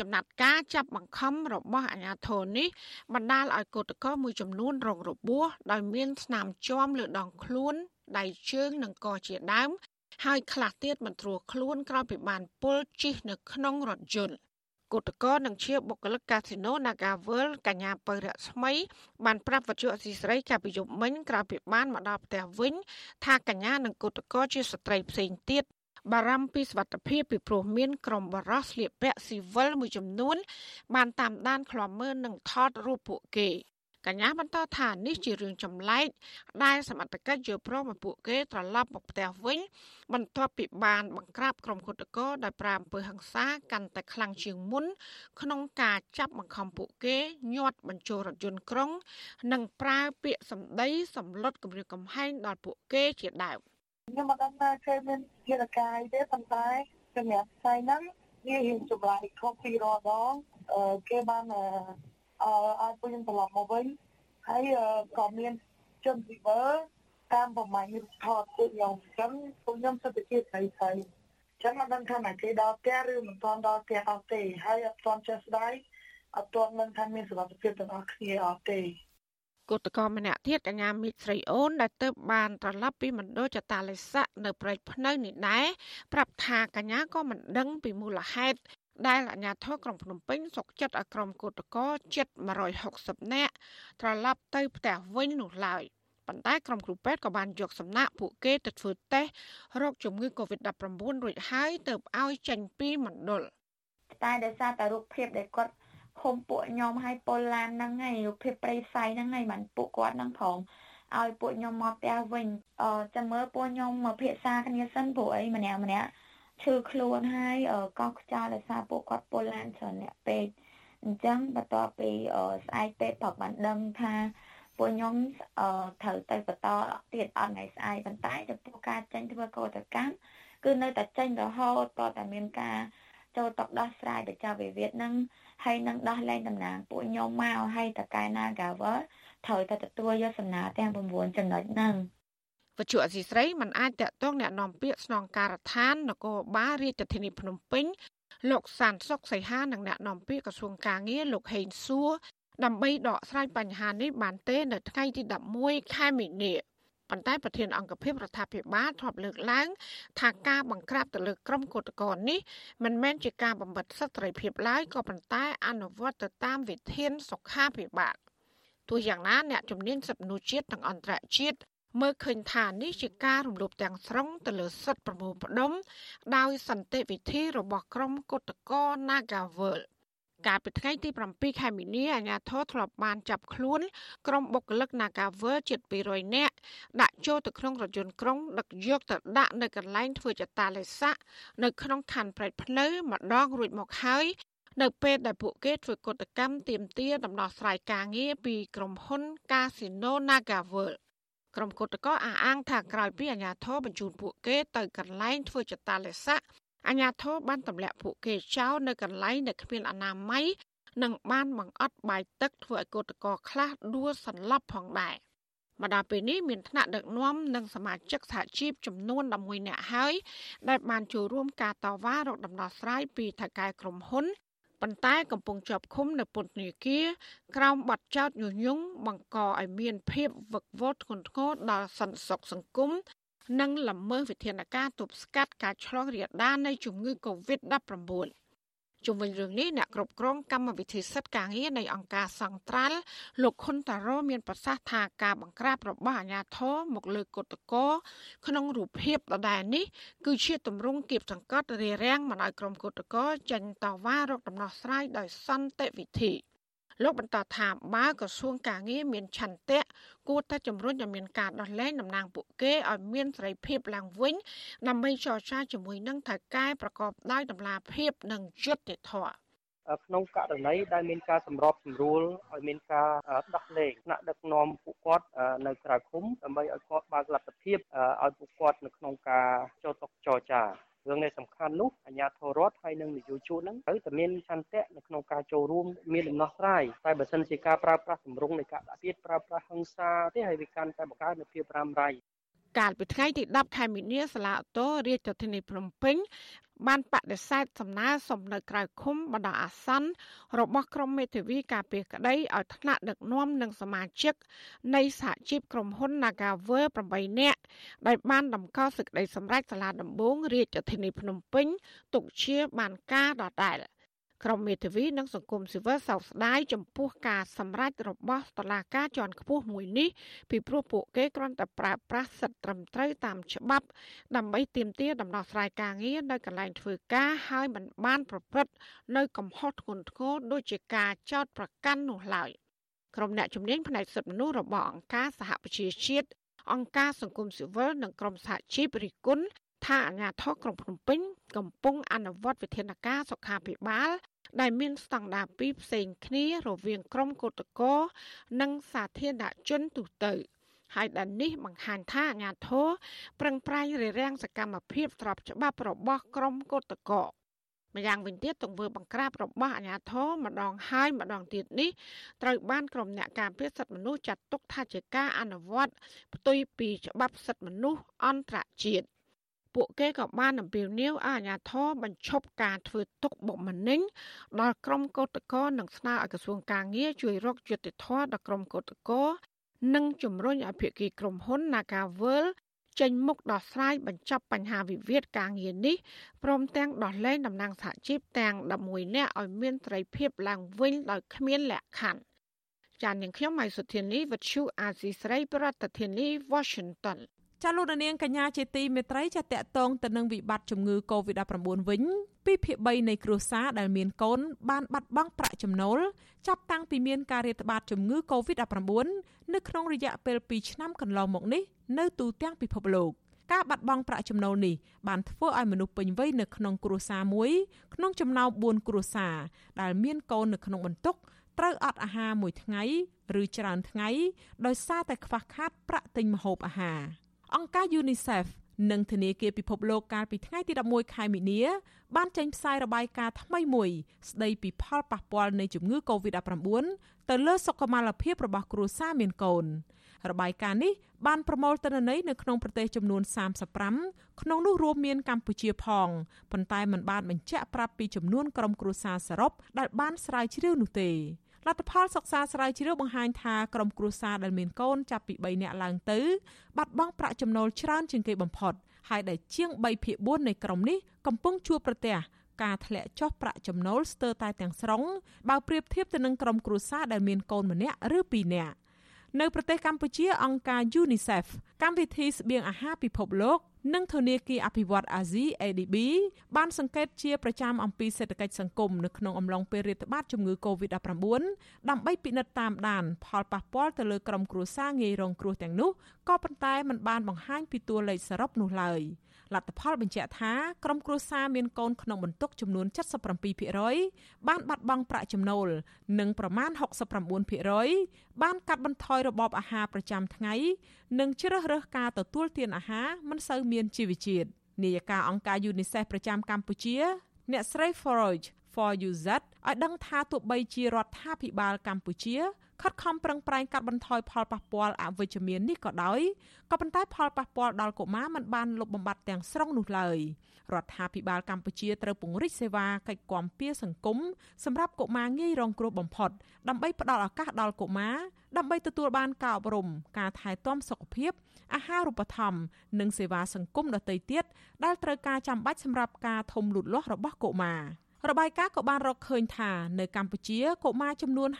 ចំណាត់ការចាប់បង្ខំរបស់អាជ្ញាធរនេះបណ្ដាលឲ្យកោតក្រមួយចំនួនរងរបួសដោយមានស្នាមជាំលើដងខ្លួនដៃជើងនិងកជាដើម ហើយខ្លះទៀតមិនត្រួសខ្លួនក្រោយពីបានពុលជិះនៅក្នុងរថយន្តគឧតកោនិងជាបុគ្គលិកកាស៊ីណូ Naga World កញ្ញាពៅរស្មី បានប្រាប់វត្ថុអសីស្រីកាលពីយប់មិញក្រោយពីបានមកដល់ផ្ទះវិញ ថាកញ្ញានិងគឧតកោជាស្ត្រីផ្សេងទៀត បារម្ភពីសុខភាពពីព្រោះមានក្រុមបរោះស្លៀកពាក់ស៊ីវិលមួយចំនួន បានតាមដានឃ្លាំមើលនិងថតរូបពួកគេកញ្ញាបន្តថានេះជារឿងចម្លែកដែលសមត្ថកិច្ចយល់ព្រមឲ្យពួកគេត្រឡប់មកផ្ទះវិញ បន្ទាប់ពីបានបង្ក្រាបក្រុមគុតកោដោយប្រាអំពើហិង្សាកាន់តែខ្លាំងជាងមុន ក្នុងការចាប់បង្ខំពួកគេញាត់បញ្ចូលរថយន្តក្រុង និងប្រើពាក្យសម្ដីសម្លុតគំរាមកំហែងដល់ពួកគេជាដើម ខ្ញុំមិនដឹងថាគេមានជារកាយទេប៉ុន្តែសម្រាប់ផ្សាយហ្នឹងវាហ៊ានចម្លាយខុសពីរដងគេបានអឺឲ្យពួកខ្ញុំត្រឡប់មកវិញហើយក៏មានជនស៊ីវើតាមប្រមាណនេះថតពួកខ្ញុំអញ្ចឹងពួកខ្ញុំសិទ្ធិជាស្រីស្រីចឹងមិនដឹងថាណាគេដល់ផ្ទះឬមិនទាន់ដល់ផ្ទះអត់ទេហើយអត់ទាន់ចេះស្ដាយអត់ទាន់នឹងថាមានសុខភាពទាំងអស់គ្នាអត់ទេ គឧតកម្នាក់ទៀតកញ្ញាមីតស្រីអូនដែលទៅបានត្រឡប់ពីមណ្ឌលចតាលេស័កនៅព្រែកភ្នៅនេះដែរប្រាប់ថាកញ្ញាក៏មិនដឹងពីមូលហេតុដែលអាជ្ញាធរក្រុងភ្នំពេញសុកចិត្តឲ្យក្រុមគឧតកោជិត160នាក់ត្រឡប់ទៅផ្ទះវិញនោះឡើយប៉ុន្តែក្រុមគ្រូពេទ្យក៏បានយកសំណាក់ពួកគេទៅធ្វើតេស្តរោគជំងឺ Covid-19 រួចហើយទៅឲ្យចេញពីមណ្ឌលតែដោយសារតែរូបភាពដែលគាត់ ឃុំពួកខ្ញុំឲ្យពលឡានហ្នឹងហើយរូបភាពប្រិស័យហ្នឹងហើយបានពួកគាត់ហ្នឹងផងឲ្យពួកខ្ញុំមកផ្ទះវិញអឺចាំមើលពួកខ្ញុំមកភាសាគ្នាសិនព្រោះអីម្នាក់ម្នាក់ឈឺខ្លួនហើយកោះខ្យល់ដោយសារពួកគាត់ពលឡានច្រើនអ្នកពេកអញ្ចឹងបន្ទាប់ពីស្អែកពេកប្រាប់បានដឹងថាពួកខ្ញុំត្រូវទៅបន្តទៀតអត់ថ្ងៃស្អែកប៉ុន្តែចំពោះការចេញធ្វើកោតកម្មគឺនៅតែចេញរហូតតតែមានការ ចូលតកដោះស្រាយបញ្ចប់វិវាទនឹងហើយនឹងដោះលែងតំណាងពួកខ្ញុំមកហើយតកែ Nagawer ត្រូវតែទទួលយកសំណើទាំង9ចំណុចហ្នឹងវជ្ជអសីស្រីមិនអាចតកតងแนะនាំពាក្យស្នងការដ្ឋាននគរបាលរាជធានីភ្នំពេញលោកសានសុកសីហានិងអ្នកនាំពាក្យក្រសួងកាងារលោកហេងសួរដើម្បីដកស្រាយបញ្ហានេះបានទេនៅថ្ងៃទី11ខែមីនា ប៉ុន្តែប្រធានអង្គភិបរដ្ឋាភិបាលធ្លាប់លើកឡើង ថាការបង្ក្រាបទៅលើក្រុមកុតកោនេះមិនមែនជាការបំបិទសិទ្ធិសេរីភាពឡើយក៏ប៉ុន្តែអនុវត្តទៅតាមវិធានសុខាភិបាលទោះយ៉ាងណាអ្នកជំនាញសិទ្ធិមនុស្សជាតិនិងអន្តរជាតិមើលឃើញថានេះជាការរំលោភទាំងស្រុងទៅលើសិទ្ធិប្រមូលផ្ដុំដោយសន្តិវិធីរបស់ក្រុមគុតកោ Nagawal កាលពីថ្ងៃទី7ខែមីនាអាជ្ញាធរធ្លាប់បានចាប់ខ្លួនក្រុមបុគ្គលិក Nagavel ជិត200នាក់ដាក់ចូលទៅក្នុងរថយន្តក្រុងដឹកយកទៅដាក់នៅកន្លែងធ្វើចតាលេស័កនៅក្នុងខណ្ឌប្រែកភ្នៅម្ដងរួចមកហើយនៅពេលដែលពួកគេធ្វើកតកម្មទាមទារដំណោះស្រាយការងារពីក្រុមហ៊ុន Casino Nagavel ក្រុមកតកអះអាងថាក្រោយពីអាជ្ញាធរបញ្ជូនពួកគេទៅកន្លែងធ្វើចតាលេស័ក អាញាធរបានទម្លាក់ពួកគេចោលនៅកន្លែងដែលគ្មានអនាម័យនិងបានបង្អត់បាយទឹកធ្វើឲ្យកូតកោខ្លះដួលសន្លប់ផងដែរមកដល់ពេលនេះមានថ្នាក់ដឹកនាំនិងសមាជិកសហជីពចំនួន11នាក់ហើយដែលបានចូលរួមការតវ៉ារកដំណោះស្រាយពីថៅកែក្រុមហ៊ុនប៉ុន្តែកំពុងជាប់ឃុំនៅពន្ធនាគារក្រោមបទចោទញុះញង់បង្កឲ្យមានភាពវឹកវរធ្ងន់ធ្ងរដល់សន្តិសុខសង្គម និងល្មើសវិធានការទប់ស្កាត់ការឆ្លងរាលដាលនៃជំងឺ Covid-19 ជុំវិញរឿងនេះអ្នកគ្រប់គ្រងកម្មវិធីសិទ្ធិការងារនៃអង្គការសង្ត្រាល់លោកខុនតារ៉ូមានប្រសាសន៍ថាការបង្ក្រាបរបស់អាជ្ញាធរមកលើគឧតកោក្នុងរូបភាពដដែលនេះគឺជាទម្រង់គៀបសង្កត់រារាំងមិនឲ្យក្រុមគឧតកោចេញតវ៉ារកដំណោះស្រាយដោយសន្តិវិធី លោកបន្តថាបើក្រសួងការងារមានឆន្ទៈគួរតែជំរុញឲ្យមានការដោះលែងតំណាងពួកគេឲ្យមានសេរីភាពឡើងវិញដើម្បីចរចាជាមួយនឹងថៅកែប្រកបដោយតម្លាភាពនិងយុត្តិធម៌ក្នុងករណីដែលមានការសម្របសម្រួលឲ្យមានការដោះលែងថ្នាក់ដឹកនាំពួកគាត់នៅក្រៅឃុំដើម្បីឲ្យគាត់បើកលទ្ធភាពឲ្យពួកគាត់នៅក្នុងការចូលតុចរចា រឿងនេះសំខាន់នោះអាជ្ញាធររដ្ឋហើយនិងនយោជកហ្នឹងត្រូវតែមានឆន្ទៈនៅក្នុងការចូលរួមមានដំណោះស្រាយតែបើសិនជាការប្រើប្រាស់ទម្រង់នៃការដាក់ទៀតប្រើប្រាស់ហិង្សាទេហើយវាកាន់តែបង្កើននូវភាពរ៉ាំរ៉ៃ កាលពីថ្ងៃទី10ខែមីនាសាលាអូតូរាជធានីភ្នំពេញបានបដិសេធសំណើសុំនៅក្រៅឃុំបណ្ដោះអាសន្នរបស់ក្រុមមេធាវីការពារក្តីឲ្យថ្នាក់ដឹកនាំនិងសមាជិកនៃសហជីពក្រុមហ៊ុន Nagawer 8នាក់ដែលបានតម្កល់សេចក្តីសម្រេចសាលាដំបងរាជធានីភ្នំពេញទុកជាបានការដដែល។ ក្រមមេធាវីនិងសង្គមស៊ីវិលសោកស្ដាយចំពោះការសម្រេចរបស់តុលាការជាន់ខ្ពស់មួយនេះពីព្រោះពួកគេគ្រាន់តែប្រើប្រាស់សិទ្ធិត្រឹមត្រូវតាមច្បាប់ ដើម្បីទាមទារដំណោះស្រាយការងារនៅកន្លែងធ្វើការហើយមិនបានប្រព្រឹត្តនៅកំហុសធ្ងន់ធ្ងរដូចជាការចោទប្រកាន់នោះឡើយក្រុមអ្នកជំនាញផ្នែកសិទ្ធិមនុស្សរបស់អង្គការសហប្រជាជាតិអង្គការសង្គមស៊ីវិលនិងក្រមសហជីពរិគុណថាអាជ្ញាធរក្រុងភ្នំពេញកំពុងអនុវត្តវិធានការសុខាភិបាល ដែលមានស្តង់ដារពីរផ្សេងគ្នារវាងក្រមកោតកោនិងសាធារណជនទូទៅហើយដែលនេះបង្ហាញថាអាញាធរប្រឹងប្រែងរារាំងសកម្មភាពស្របច្បាប់របស់ក្រមកោតកោម្យ៉ាងវិញទៀតទង្វើបង្ក្រាបរបស់អាញាធរម្ដងហើយម្ដងទៀតនេះត្រូវបានក្រុមអ្នកការពារសិទ្ធិមនុស្សចាត់ទុកថាជាការអនុវត្តផ្ទុយពីច្បាប់សិទ្ធិមនុស្សអន្តរជាតិ ពួកគេក៏បានអំពាវនាវឲ្យអាជ្ញាធរបញ្ឈប់ការធ្វើទុកបុកម្នេញដល់ក្រុមកោតក្រនិងស្នើឲ្យក្រសួងការងារជួយរកយុត្តិធម៌ដល់ក្រុមកោតក្រនិងជំរុញឲ្យភាគីក្រុមហ៊ុន Nagavel ចេញមុខដោះស្រាយបញ្ចប់បញ្ហាវិវាទការងារនេះព្រមទាំងដោះលែងតំណាងសហជីពទាំង11នាក់ឲ្យមានត្រីភាពឡើងវិញដោយគ្មានលក្ខខណ្ឌចាននាងខ្ញុំម៉ៃសុធានីវិទ្យុអាស៊ីស្រី ប្រធានាធិបតី Washington ចាលោកនាងកញ្ញាជាទីមេត្រីចាតកតងទៅនឹងវិបត្តិជំងឺ Covid-19 វិញពីភាគ3នៃគ្រួសារដែលមានកូនបានបាត់បង់ប្រាក់ចំណូលចាប់តាំងពីមានការរាតត្បាតជំងឺ Covid-19 នៅក្នុងរយៈពេល2ឆ្នាំកន្លងមកនេះនៅទូទាំងពិភពលោកការបាត់បង់ប្រាក់ចំណូលនេះបានធ្វើឲ្យមនុស្សពេញវ័យនៅក្នុងគ្រួសារមួយក្នុងចំណោម4គ្រួសារដែលមានកូននៅក្នុងបន្ទុកត្រូវអត់អាហារមួយថ្ងៃ ឬច្រើនថ្ងៃដោយសារតែខ្វះខាតប្រាក់ទិញម្ហូបអាហារ។ អង្គការ UNICEF និងធនាគារពិភពលោកកាលពីថ្ងៃទី11ខែមីនាបានចេញផ្សាយរបាយការណ៍ថ្មីមួយស្ដីពីផលប៉ះពាល់នៃជំងឺ Covid-19 ទៅលើសុខុមាលភាពរបស់គ្រួសារមានកូនរបាយការណ៍នេះបានប្រមូលទិន្នន័យនៅក្នុងប្រទេសចំនួន35ក្នុងនោះរួមមានកម្ពុជាផងប៉ុន្តែมันបានបញ្ជាក់ប្រាប់ពីចំនួនក្រុមគ្រួសារសរុបដែលបានស្រាវជ្រាវនោះទេ លទ្ធផលសិក្សាស្រាវជ្រាវបង្ហាញថាក្រុមគ្រួសារដែលមានកូនចាប់ពី3នាក់ឡើងទៅបាត់បង់ប្រាក់ចំណូលច្រើនជាងគេបំផុតហើយដែលជាង3ភាគ4នៃក្រុមនេះកំពុងជួបប្រទះការធ្លាក់ចុះប្រាក់ចំណូលស្ទើរតែទាំងស្រុងបើប្រៀបធៀបទៅនឹងក្រុមគ្រួសារដែលមានកូនម្នាក់ឬពីរនាក់ នៅប្រទេសកម្ពុជាអង្គការ UNICEF កម្មវិធីស្បៀងអាហារពិភពលោកនិងធនាគារអភិវឌ្ឍអាស៊ី ADB បានសង្កេតជាប្រចាំអំពីសេដ្ឋកិច្ចសង្គមនៅក្នុងអំឡុងពេលរាតត្បាតជំងឺ Covid-19 ដើម្បីពិនិត្យតាមដាន ផលប៉ះពាល់ទៅលើក្រុមគ្រួសារងាយរងគ្រោះទាំងនោះក៏ប៉ុន្តែมันបានបង្ហាញពីតួលេខសរុបនោះឡើយ។ លទ្ធផលបញ្ជាក់ថាក្រុមគ្រួសារមានកូនក្នុងបន្ទុកចំនួន77%បានបាត់បង់ប្រាក់ចំណូល និងប្រមាណ69%បានកាត់បន្ថយរបបអាហារប្រចាំថ្ងៃ និងជ្រើសរើសការទទួលទានអាហារមិនសូវមានជីវជាតិនាយិកាអង្គការ UNICEF ប្រចាំកម្ពុជា អ្នកស្រី Forage for UZ ឲ្យដឹងថាទោះបីជារដ្ឋាភិបាលកម្ពុជា ខិតខំប្រឹងប្រែងកាត់បន្ថយផលប៉ះពាល់អវិជ្ជមាននេះក៏ដោយក៏ប៉ុន្តែផលប៉ះពាល់ដល់កុមារមិនបានលុបបំបាត់ទាំងស្រុងនោះឡើយរដ្ឋាភិបាលកម្ពុជាត្រូវពង្រីកសេវាកិច្ចគាំពារសង្គមសម្រាប់កុមារងាយរងគ្រោះបំផុតដើម្បីផ្ដល់ឱកាសដល់កុមារដើម្បីទទួលបានការអប់រំការថែទាំសុខភាព អាហារូបត្ថម្ភនិងសេវាសង្គមដទៃទៀតដែលត្រូវការចាំបាច់សម្រាប់ការធំលូតលាស់របស់កុមារ របាយការណ៍ក៏បានរកឃើញថានៅកម្ពុជាកុមារចំនួន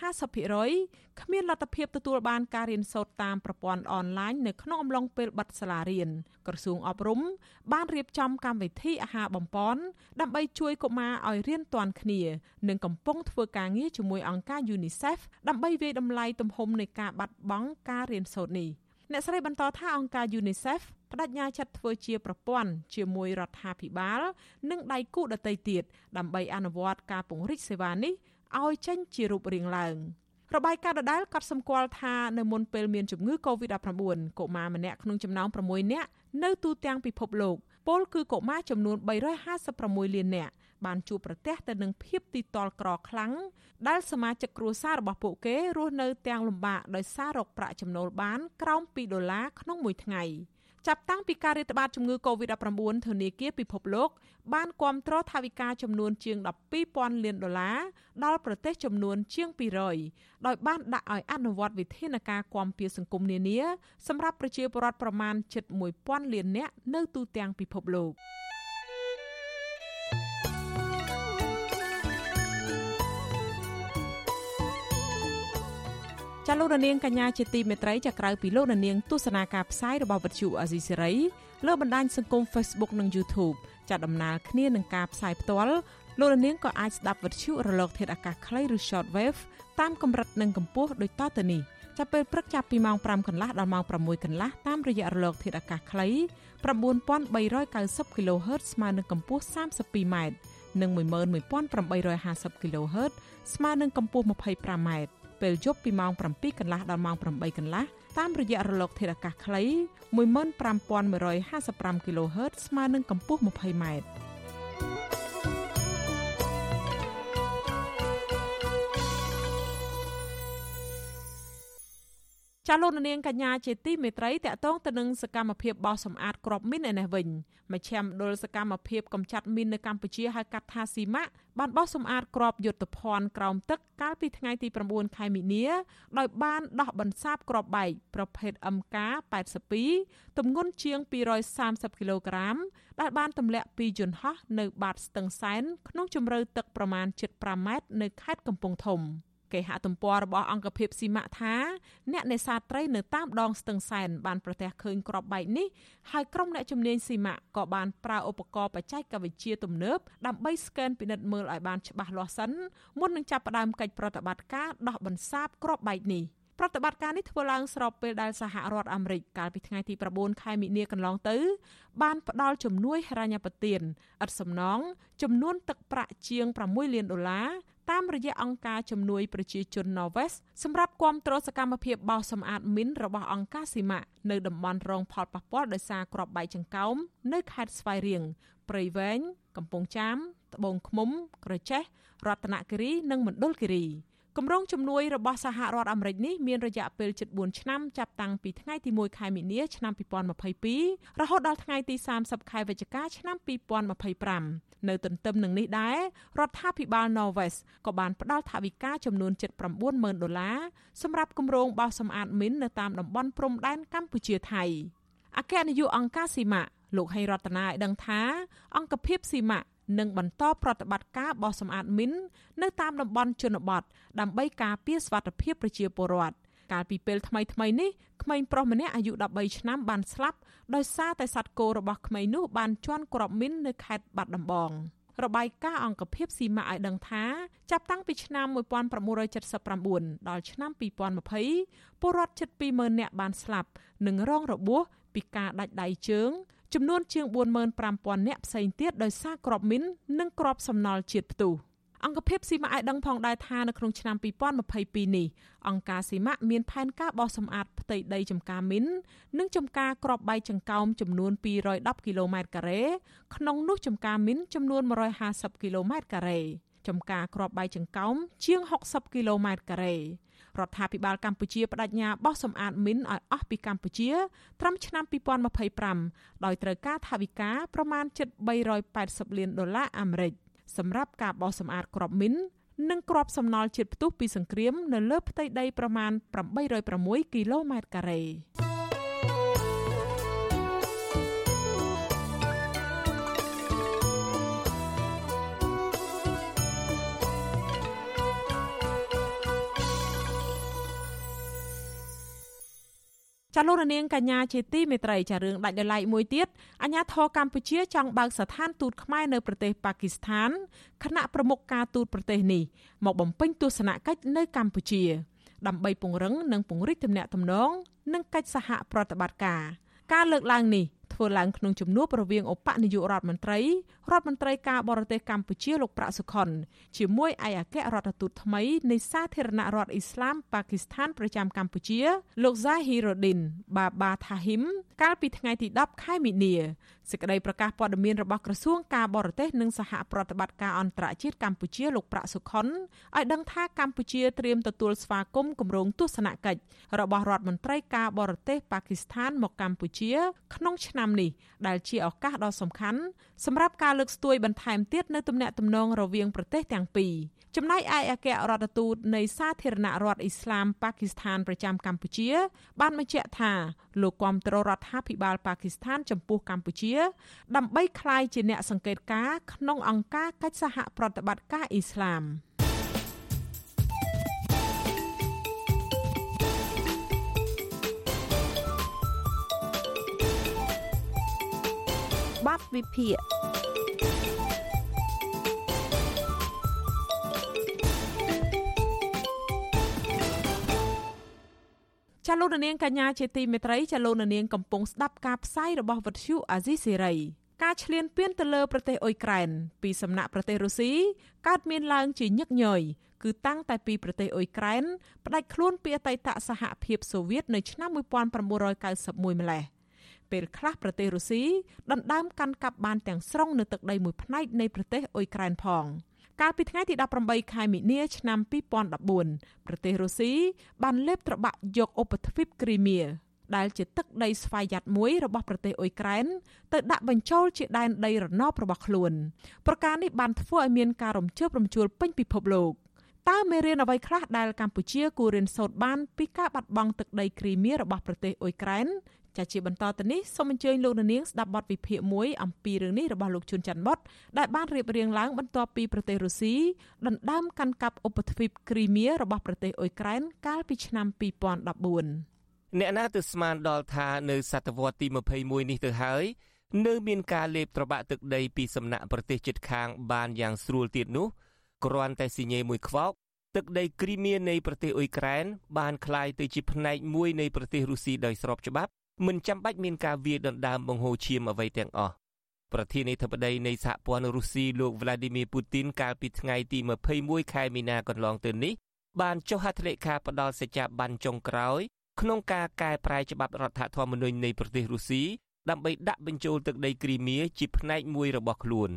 50%គ្មានលទ្ធភាពទទួលបានការរៀនសូត្រតាមប្រព័ន្ធអនឡាញនៅក្នុងអំឡុងពេលបិទសាលារៀនក្រសួងអប់រំបានរៀបចំកម្មវិធីអាហារបំពន់ដើម្បីជួយកុមារឲ្យរៀនទាន់គ្នា និងកំពុងធ្វើការងារជាមួយអង្គការ UNICEF ដើម្បីវាយតម្លៃទំហំនៃការបាត់បង់ការរៀនសូត្រនេះ អ្នកស្រីបន្តថាអង្គការ UNICEF បដិញ្ញាចាត់ធ្វើជាប្រព័ន្ធជាមួយរដ្ឋាភិបាល និងដៃគូដទៃទៀតដើម្បីអនុវត្តការពង្រីកសេវានេះឲ្យចេញជារូបរាងឡើងរបាយការណ៍ដដែលក៏សម្គាល់ថានៅមុនពេលមានជំងឺ Covid-19 កុមារម្នាក់ក្នុងចំណោម6នាក់នៅទូទាំងពិភពលោកពលគឺកុមារចំនួន356លាននាក់ បានជួបប្រទះទៅនឹងភាពទីតល់ក្រខ្លាំងដែលសមាជិកគ្រួសាររបស់ពួកគេរស់នៅទាំងលំបាកដោយសាររកប្រាក់ចំណូលបានក្រោម2ដុល្លារក្នុងមួយថ្ងៃ។ចាប់តាំងពីការរាតត្បាតជំងឺ Covid-19 ធនាគារពិភពលោកបានគាំទ្រថវិកាចំនួនជាង12,000លានដុល្លារដល់ប្រទេសចំនួនជាង200ដោយបានដាក់ឲ្យអនុវត្តវិធានការគាំពៀសង្គមនានាសម្រាប់ប្រជាពលរដ្ឋប្រមាណជិត1,000លាននាក់នៅទូទាំងពិភពលោក។ ចាលោករនាងកញ្ញាជាទីមេត្រីចាក្រៅពីលោករនាងទស្សនាការផ្សាយរបស់វិទ្យុអាស៊ីសេរីលើបណ្ដាញសង្គម Facebook និង YouTube ចាដំណើរគ្នានឹងការផ្សាយផ្ទាល់លោករនាងក៏អាចស្ដាប់វិទ្យុរលកធាតុអាកាសខ្លីឬ Shortwave តាមកម្រិតនិងកម្ពស់ដូចតទៅនេះចាប់ពេលព្រឹកចាប់ពីម៉ោង5កន្លះដល់ម៉ោង6កន្លះតាមរយៈរលកធាតុអាកាសខ្លី9390 kHz ស្មើនឹងកម្ពស់ 32m និង11850 kHz ស្មើនឹងកម្ពស់ 25m ពេលយប់ពីម៉ោង7កន្លះដល់ម៉ោង8កន្លះតាមរយៈរលកធាតុអាកាសខ្លី15155 kHz ស្មើនឹងកម្ពស់ 20m ចាលោកនាងកញ្ញាជាទីមេត្រីតកតងទៅនឹងសកម្មភាពបោសសម្អាតក្របមីនឯនេះវិញមជ្ឈមណ្ឌលសកម្មភាពកម្ចាត់មីននៅកម្ពុជាហៅកាត់ថាស៊ីម៉ាក់បានបោសសម្អាតក្របយុទ្ធភ័ណ្ឌក្រោមទឹកកាលពីថ្ងៃទី9ខែមីនាដោយបានដោះបន្សាបក្របបែកប្រភេទ MK82 ទម្ងន់ជាង230គីឡូក្រាមដែលបានទម្លាក់ពីយន្តហោះនៅបាតស្ទឹងសែនក្នុងជម្រៅទឹកប្រមាណ7.5ម៉ែត្រនៅខេត្តកំពង់ធំ។ គេហទំព័ររបស់អង្គភាពស៊ីម៉ាក់ថាអ្នកនេសាទត្រីនៅតាមដងស្ទឹងសែនបានប្រទះឃើញក្របបែកនេះហើយក្រុមអ្នកជំនាញស៊ីម៉ាក់ក៏បានប្រើឧបករណ៍បច្ចេកវិទ្យាទំនើបដើម្បីស្កេនពិនិត្យមើលឲ្យបានច្បាស់លាស់សិនមុននឹងចាប់ផ្ដើមកិច្ចប្រតិបត្តិការដោះបន្សាបក្របបែកនេះប្រតិបត្តិការនេះធ្វើឡើងស្របពេលដែលសហរដ្ឋអាមេរិកកាលពីថ្ងៃទី9ខែមិនិនាកន្លងទៅ បានផ្ដល់ជំនួយហិរញ្ញប្បទានឥតសំណងចំនួនទឹកប្រាក់ជាង6លានដុល្លារ តាមរយៈអង្គការជំនួយប្រជាជន Norwest សម្រាប់គាំទ្រសកម្មភាពបោសសម្អាតមីនរបស់អង្គការស៊ីម៉ាក់នៅតំបន់រងផលប៉ះពាល់ដោយសារគ្រាប់បែកចង្កោមនៅខេត្តស្វាយរៀងព្រៃវែងកំពង់ចាមត្បូងឃ្មុំ ក្រចេះរតនគិរីនិងមណ្ឌលគិរី គម្រោងជំនួយរបស់សហរដ្ឋអាមេរិកនេះមានរយៈពេលជិត4ឆ្នាំចាប់តាំងពីថ្ងៃទី1ខែមីនាឆ្នាំ2022រហូតដល់ថ្ងៃទី30ខែវិច្ឆិកាឆ្នាំ2025នៅទន្ទឹមនឹងនេះដែររដ្ឋាភិបាល Norwest ក៏បានផ្ដល់ថវិកាចំនួន790,000ដុល្លារសម្រាប់គម្រោងបោសសម្អាតមីននៅតាមតំបន់ព្រំដែនកម្ពុជាថៃអគ្គនាយកអង្គការស៊ីម៉ាលោកហេរតនាឲ្យដឹងថាអង្គភាពស៊ីម៉ា និងបន្តប្រតិបត្តិការបោសសម្អាតមីននៅតាមតំបន់ជនបទដើម្បីការពារសុវត្ថិភាពប្រជាពលរដ្ឋកាលពីពេលថ្មីថ្មីនេះក្មេងប្រុសម្នាក់អាយុ13ឆ្នាំបានស្លាប់ដោយសារតែសត្វគោរបស់ក្មេងនោះបានជន់គ្រាប់មីននៅខេត្តបាត់ដំបងរបាយការណ៍អង្គភាពស៊ីម៉ាក់ឲ្យដឹងថាចាប់តាំងពីឆ្នាំ1979ដល់ឆ្នាំ2020ពលរដ្ឋជិត20000នាក់បានស្លាប់និងរងរបួសពីការដាច់ដៃជើង ចំនួនជាង45000នាក់ផ្សេងទៀតដោយសារក្របមីននិងក្របសំណល់ជាតិផ្ទុះអង្គភាពស៊ីម៉ាក់ឲ្យដឹងផងដែរថានៅក្នុងឆ្នាំ2022នេះអង្គការស៊ីម៉ាក់មានផែនការបោះសម្អាតផ្ទៃដីចំការមីននិងចំការក្របបែកចង្កោមចំនួន210គីឡូម៉ែត្រការ៉េក្នុងនោះចំការមីនចំនួន150គីឡូម៉ែត្រការ៉េចំការក្របបែកចង្កោមជាង60គីឡូម៉ែត្រការ៉េ រដ្ឋាភិបាលកម្ពុជាបដិញ្ញាបោះសម្អាតមីនឲ្យអស់ពីកម្ពុជាត្រឹមឆ្នាំ2025ដោយត្រូវការថវិកាប្រមាណជិត380លានដុល្លារអាមេរិកសម្រាប់ការបោះសម្អាតគ្រាប់មីននិងគ្រាប់សំណល់ជាតិផ្ទុះពីសង្គ្រាមនៅលើផ្ទៃដីប្រមាណ806គីឡូម៉ែត្រការ៉េ ចាលោករនាងកញ្ញាជាទីមេត្រីចារឿងដាច់ដោយឡែកមួយទៀតអាញាធរកម្ពុជាចង់បើកស្ថានទូតខ្មែរនៅប្រទេសប៉ាគីស្ថានគណៈប្រមុខការទូតប្រទេសនេះមកបំពេញទស្សនកិច្ចនៅកម្ពុជា ដើម្បីពង្រឹងនិងពង្រីកទំនាក់ទំនងនិងកិច្ចសហប្រតិបត្តិការការលើកឡើងនេះធ្វើឡើងក្នុងជំនួបរវាងឧបនាយករដ្ឋមន្ត្រី រដ្ឋមន្ត្រីការបរទេសកម្ពុជាលោកប្រាក់សុខុនជាមួយឯកអគ្គរដ្ឋទូតថ្មីនៃសាធារណរដ្ឋអ៊ីស្លាមប៉ាគីស្ថានប្រចាំកម្ពុជា លោក Zahiruddin Baba Tahim កាលពីថ្ងៃទី10ខែមីនាសេចក្តីប្រកាសព័ត៌មានរបស់ក្រសួងការបរទេសនិងសហប្រតិបត្តិការអន្តរជាតិកម្ពុជាលោកប្រាក់សុខុនឲ្យដឹងថាកម្ពុជាត្រៀមទទួលស្វាគមន៍គម្រោងទស្សនកិច្ចរបស់រដ្ឋមន្ត្រីការបរទេសប៉ាគីស្ថានមកកម្ពុជា ក្នុងឆ្នាំនេះដែលជាឱកាសដ៏សំខាន់សម្រាប់ការលើកស្ទួយបន្ថែមទៀតនៅទំនាក់ទំនងរវាងប្រទេសទាំងពីរចំណែកឯអគ្គរដ្ឋទូតនៃសាធារណរដ្ឋអ៊ីស្លាមប៉ាគីស្ថានប្រចាំកម្ពុជា បានបញ្ជាក់ថាលោកគាំទ្ររដ្ឋាភិបាលប៉ាគីស្ថានចំពោះកម្ពុជា ដើម្បីក្លាយជាអ្នកសង្កេតការណ៍ក្នុងអង្គការកិច្ចសហប្រតិបត្តិការអ៊ីស្លាមបាត់វិភាគ ចាលោកនាងកញ្ញាជាទីមេត្រីចាលោកនាងកំពុងស្ដាប់ការផ្សាយរបស់វិទ្យុអាស៊ីសេរីការឈ្លានពានទៅលើប្រទេសអ៊ុយក្រែនពីសំណាក់ប្រទេសរុស្ស៊ីកើតមានឡើងជាញឹកញយគឺតាំងតែពីប្រទេសអ៊ុយក្រែនផ្ដាច់ខ្លួនពីអតីតសហភាពសូវៀតនៅឆ្នាំ1991ម្លេះពេលខ្លះប្រទេសរុស្ស៊ីដណ្ដើមកាន់កាប់បានទាំងស្រុងនៅទឹកដីមួយផ្នែកនៃប្រទេសអ៊ុយក្រែនផង។ កាលពីថ្ងៃទី18ខែមិនិនាឆ្នាំ2014ប្រទេសរុស្ស៊ីបានលេបត្របាក់យកឧបទ្វីបគ្រីមៀដែលជាទឹកដីស្វ័យយ័តមួយរបស់ប្រទេសអ៊ុយក្រែនទៅដាក់បញ្ចូលជាដែនដីរណបរបស់ខ្លួនប្រការនេះបានធ្វើឲ្យមានការរំជើបរំជួលពេញពិភពលោកតើមេរៀនអ្វីខ្លះដែលកម្ពុជាគួររៀនសូត្របានពីការបាត់បង់ទឹកដីគ្រីមៀរបស់ប្រទេសអ៊ុយក្រែន ចាជាបន្តទៅនេះសូមអញ្ជើញលោកនាងស្ដាប់បទវិភាគមួយអំពីរឿងនេះរបស់លោកជួនច័ន្ទបតដែលបានរៀបរៀងឡើងបន្ទាប់ពីប្រទេសរុស្ស៊ីដណ្ដើមកាន់កាប់ឧបទ្វីបគ្រីមៀរបស់ប្រទេសអ៊ុយក្រែនកាលពីឆ្នាំ2014អ្នកណាទើស្មានដល់ថានៅសតវត្សទី21នេះទៅហើយនៅមានការលេបត្របាក់ទឹកដីពីសំណាក់ប្រទេសជិតខាងបានយ៉ាងស្រួលទៀតនោះគ្រាន់តែស៊ីញេមួយខ្វោកទឹកដីគ្រីមៀនៃប្រទេសអ៊ុយក្រែនបានក្លាយទៅជាផ្នែកមួយនៃប្រទេសរុស្ស៊ីដោយស្របច្បាប់ មិនចាំបាច់មានការវាយដណ្ដើមបង្ហូរឈាមអ្វីទាំងអស់ប្រធានាធិបតីនៃសហព័ន្ធរុស្ស៊ីលោក Vladimir Putin កាលពីថ្ងៃទី21ខែមីនាកន្លងទៅនេះបានចុះហត្ថលេខាផ្ដល់សេចក្ដីបានចុងក្រោយក្នុងការកែប្រែច្បាប់រដ្ឋធម្មនុញ្ញនៃប្រទេសរុស្ស៊ីដើម្បីដាក់បញ្ចូលទឹកដីគ្រីមៀជាផ្នែកមួយរបស់ខ្លួន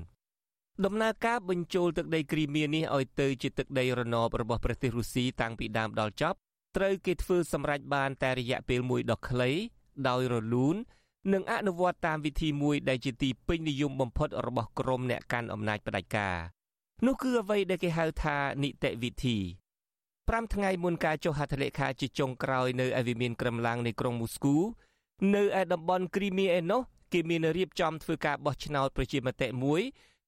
ដំណើរការបញ្ចូលទឹកដីគ្រីមៀនេះឲ្យទៅជាទឹកដីរណបរបស់ប្រទេសរុស្ស៊ីតាំងពីដើមដល់ចប់ត្រូវគេធ្វើសម្រេចបានតែរយៈពេលមួយដ៏ខ្លី ដោយរលូននិងអនុវត្តតាមវិធីមួយដែលជាទីពេញនិយមបំផុតរបស់ក្រុមអ្នកកាន់អំណាចផ្ដាច់ការនោះគឺអ្វីដែលគេហៅថានីតិវិធី5ថ្ងៃមុនការចុះហត្ថលេខាជាចុងក្រោយនៅឯវិមានក្រំឡាំងនៃក្រុងមូស្គូនៅឯតំបន់គ្រីមៀឯណោះគេមានរៀបចំធ្វើការបោះឆ្នោតប្រជាមតិមួយ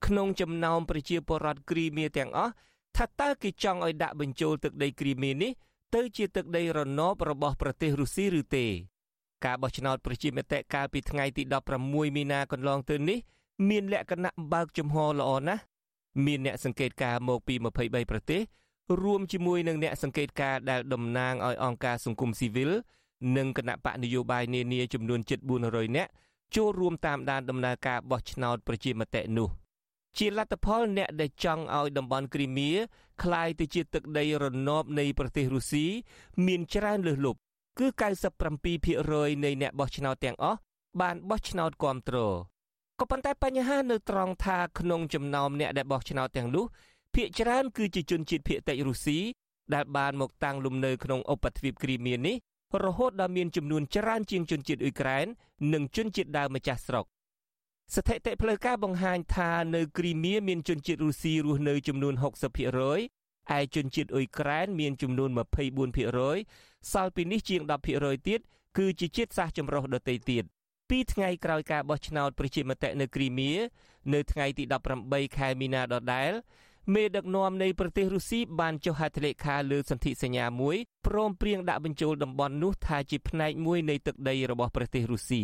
ក្នុងចំណោមប្រជាពលរដ្ឋគ្រីមៀទាំងអស់ថាតើគេចង់ឲ្យដាក់បញ្ចូលទឹកដីគ្រីមៀនេះទៅជាទឹកដីរណបរបស់ប្រទេសរុស្ស៊ីឬទេ ការបោះឆ្នោតប្រជាមតិកាលពីថ្ងៃទី16មីនាកន្លងទៅនេះមានលក្ខណៈបើកចំហល្អណាស់មានអ្នកសង្កេតការមកពី23ប្រទេសរួមជាមួយនឹងអ្នកសង្កេតការដែលតំណាងឲ្យអង្គការសង្គមស៊ីវិលនិងគណៈបកនយោបាយនានាចំនួនជិត400នាក់ចូលរួមតាមដានដំណើរការបោះឆ្នោតប្រជាមតិនោះជាលទ្ធផលអ្នកដែលចង់ឲ្យតំបន់គ្រីមៀคล้ายទៅជាទឹកដីរណបនៃប្រទេសរុស្ស៊ីមានច្រើនលើសលប់ គឺ97%នៃអ្នកបោះឆ្នោតទាំងអស់បានបោះឆ្នោតគ្រប់គ្រងក៏ប៉ុន្តែបញ្ហានៅត្រង់ថាក្នុងចំណោមអ្នកដែលបោះឆ្នោតទាំងនោះភាគច្រើនគឺជាជនជាតិភាគតិចរុស្ស៊ីដែលបានមកតាំងលំនៅក្នុងឧបទ្វីបគ្រីមៀនេះរហូតដល់មានចំនួនច្រើនជាងជនជាតិអ៊ុយក្រែននិងជនជាតិដើមម្ចាស់ស្រុកស្ថិតិផ្លូវការបង្ហាញថានៅគ្រីមៀមានជនជាតិរុស្ស៊ីរស់នៅចំនួន60%ឯជនជាតិអ៊ុយក្រែនមានចំនួន24% សល់ពីនេះជាង10%ទៀតគឺជាជាតិសាសន៍ចម្រុះដទៃទៀតពីថ្ងៃក្រោយការបោះឆ្នោតប្រជាមតិនៅគ្រីមៀនៅថ្ងៃទី18ខែមីនាដដែលមេដឹកនាំនៃប្រទេសរុស្ស៊ីបានចុះហត្ថលេខាលើសន្ធិសញ្ញាមួយព្រមព្រៀងដាក់បញ្ចូលតំបន់នោះថាជាផ្នែកមួយនៃទឹកដីរបស់ប្រទេសរុស្ស៊ី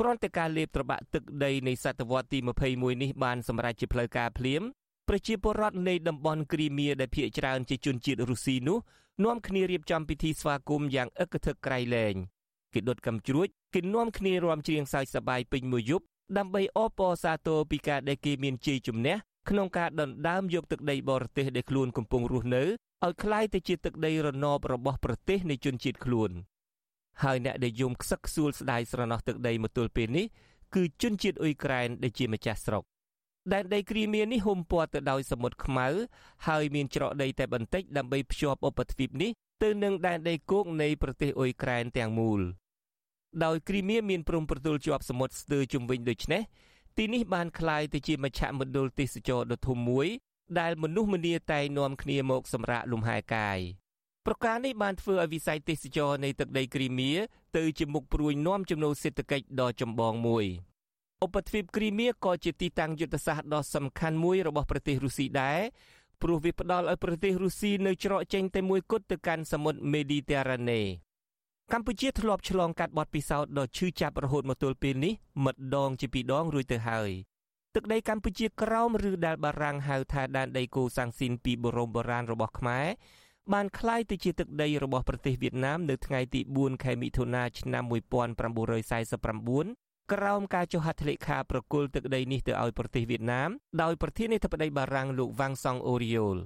គ្រាន់តែការលេបត្របាក់ទឹកដីនៃសតវត្សទី21នេះបានសម្រេចជាផ្លូវការភ្លាមប្រជាពលរដ្ឋនៃតំបន់គ្រីមៀដែលភាគច្រើនជាជនជាតិរុស្ស៊ីនោះ នាំគ្នារៀបចំពិធីស្វាគមន៍យ៉ាងអឹកធឹកក្រៃលែងគេដុតកំជ្រួចគេនាំគ្នារាំច្រៀងសើចសប្បាយពេញមួយយប់ដើម្បីអបអរសាទរពីការដែលគេមានជ័យជំនះក្នុងការដណ្ដើមយកទឹកដីបរទេសដែលខ្លួនកំពុងរស់នៅឲ្យคล้ายទៅជាទឹកដីរណបរបស់ប្រទេសនៃជនជាតិខ្លួនហើយអ្នកដែលយំខ្សឹកខ្សួលស្ដាយស្រណោះទឹកដីមកទល់ពេលនេះគឺជនជាតិអ៊ុយក្រែនដែលជាម្ចាស់ស្រុក ដែនដីគ្រីមៀនេះហ៊ុំព័ទ្ធទៅដោយសមុទ្រខ្មៅហើយមានច្រកដីតែបន្តិចដើម្បីភ្ជាប់ឧបទ្វីបនេះទៅនឹងដែនដីគោកនៃប្រទេសអ៊ុយក្រែនទាំងមូលដោយគ្រីមៀមានព្រំប្រទល់ជាប់សមុទ្រស្ទើរជុំវិញដូចនេះទីនេះបានក្លាយទៅជាមជ្ឈមណ្ឌលទេសចរដ៏ធំមួយដែលមនុស្សម្នាតែងនាំគ្នាមកសម្រាកលំហែកាយប្រការនេះបានធ្វើឲ្យវិស័យទេសចរនៃទឹកដីគ្រីមៀទៅជាមុខព្រួយនាំចំណូលសេដ្ឋកិច្ចដ៏ចម្បងមួយ។ ឧបទ្វីបគ្រីមៀក៏ជាទីតាំងយុទ្ធសាស្ត្រដ៏សំខាន់មួយរបស់ប្រទេសរុស្ស៊ីដែរព្រោះវាផ្ដល់ឲ្យប្រទេសរុស្ស៊ីនៅច្រកចេញតែមួយគត់ទៅកាន់សមុទ្រមេឌីទែរ៉ាណេកម្ពុជាធ្លាប់ឆ្លងកាត់បទពិសោធន៍ដ៏ឈឺចាប់រហូតមកទល់ពេលនេះម្ដងជាពីរដងរួចទៅហើយទឹកដីកម្ពុជាក្រោមឬដែលបារាំងហៅថាដែនដីកូសាំងស៊ីនពីបរមបុរាណរបស់ខ្មែរបានคล้ายទៅជាទឹកដីរបស់ប្រទេសវៀតណាមនៅថ្ងៃទី4ខែមិថុនាឆ្នាំ1949 ក្រោមការចុះហត្ថលេខាប្រគល់ទឹកដីនេះទៅឲ្យប្រទេសវៀតណាមដោយប្រធានាធិបតីបារាំងលោកវ៉ាងសង់អូរីយ៉ូល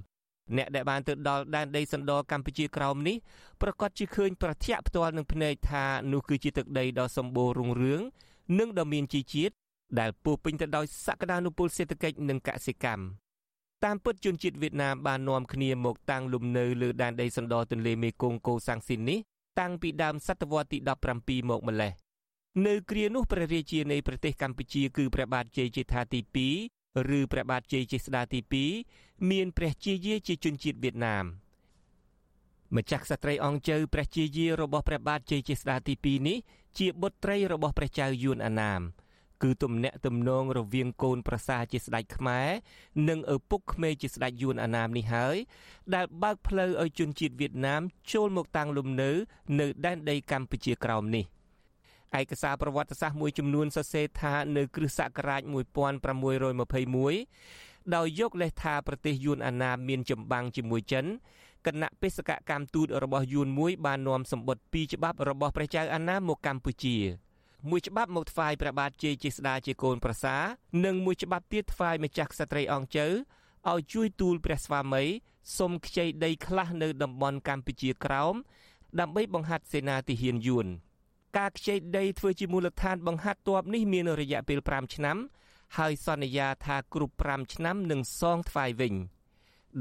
អ្នកដែលបានទៅដល់ដែនដីសណ្ដកម្ពុជាក្រោមនេះប្រកាសជាឃើញប្រធាក់ផ្ទាល់នឹងភ្នែកថានោះគឺជាទឹកដីដ៏សម្បូររុងរឿងនិងដ៏មានជីជាតិដែលពោពេញទៅដោយសក្តានុពលសេដ្ឋកិច្ចនិងកសិកម្មតាមពិតជនជាតិវៀតណាមបាននាំគ្នាមកតាំងលំនៅលើដែនដីសណ្ដទន្លេមេគង្គកូសាំងស៊ីននេះតាំងពីដើមសតវត្សទី17មកម្លេះ នៅគ្រានោះព្រះរាជានៃប្រទេសកម្ពុជាគឺព្រះបាទជ័យជេដ្ឋាទី2ឬព្រះបាទជ័យជេស្តាទី2មានព្រះជាយាជាជនជាតិវៀតណាមម្ចាស់ក្សត្រីអង្គជើព្រះជាយារបស់ព្រះបាទជ័យជេស្តាទី2នេះជាបុត្រីរបស់ព្រះចៅយួនអាណាម គឺទំនាក់ទំនងរវាងកូនប្រសាជាស្ដេចខ្មែរនិងឪពុកក្មេកជាស្ដេចយួនអាណាមនេះហើយដែលបើកផ្លូវឲ្យជនជាតិវៀតណាមចូលមកតាំងលំនៅ នៅដែនដីកម្ពុជាក្រោមនេះ ឯកសារប្រវត្តិសាស្ត្រមួយចំនួនសរសេរថានៅគ្រិស្តសករាជ1621ដោយយកលេសថាប្រទេសយួនអាណាមមានចម្បាំងជាមួយចិនគណៈបេសកកម្មទូតរបស់យួនមួយបាននាំសម្បត្តិពីរច្បាប់របស់ព្រះចៅអាណាមមកកម្ពុជាមួយច្បាប់មកថ្វាយព្រះបាទជ័យជាស្ដាជាកូនប្រសានិងមួយច្បាប់ទៀតថ្វាយម្ចាស់ក្សត្រីអង្គជើឲ្យជួយទូលព្រះស្វាមីសុំខ្ចីដីខ្លះនៅតំបន់កម្ពុជាក្រោមដើម្បីបង្ហាត់សេនាទាហានយួន ការខ្ចីដីធ្វើជាមូលដ្ឋានបង្ហាត់ទ័ពនេះមានរយៈពេល5ឆ្នាំ ហើយសន្យាថាគ្រប់5ឆ្នាំនឹងសងថ្វាយវិញ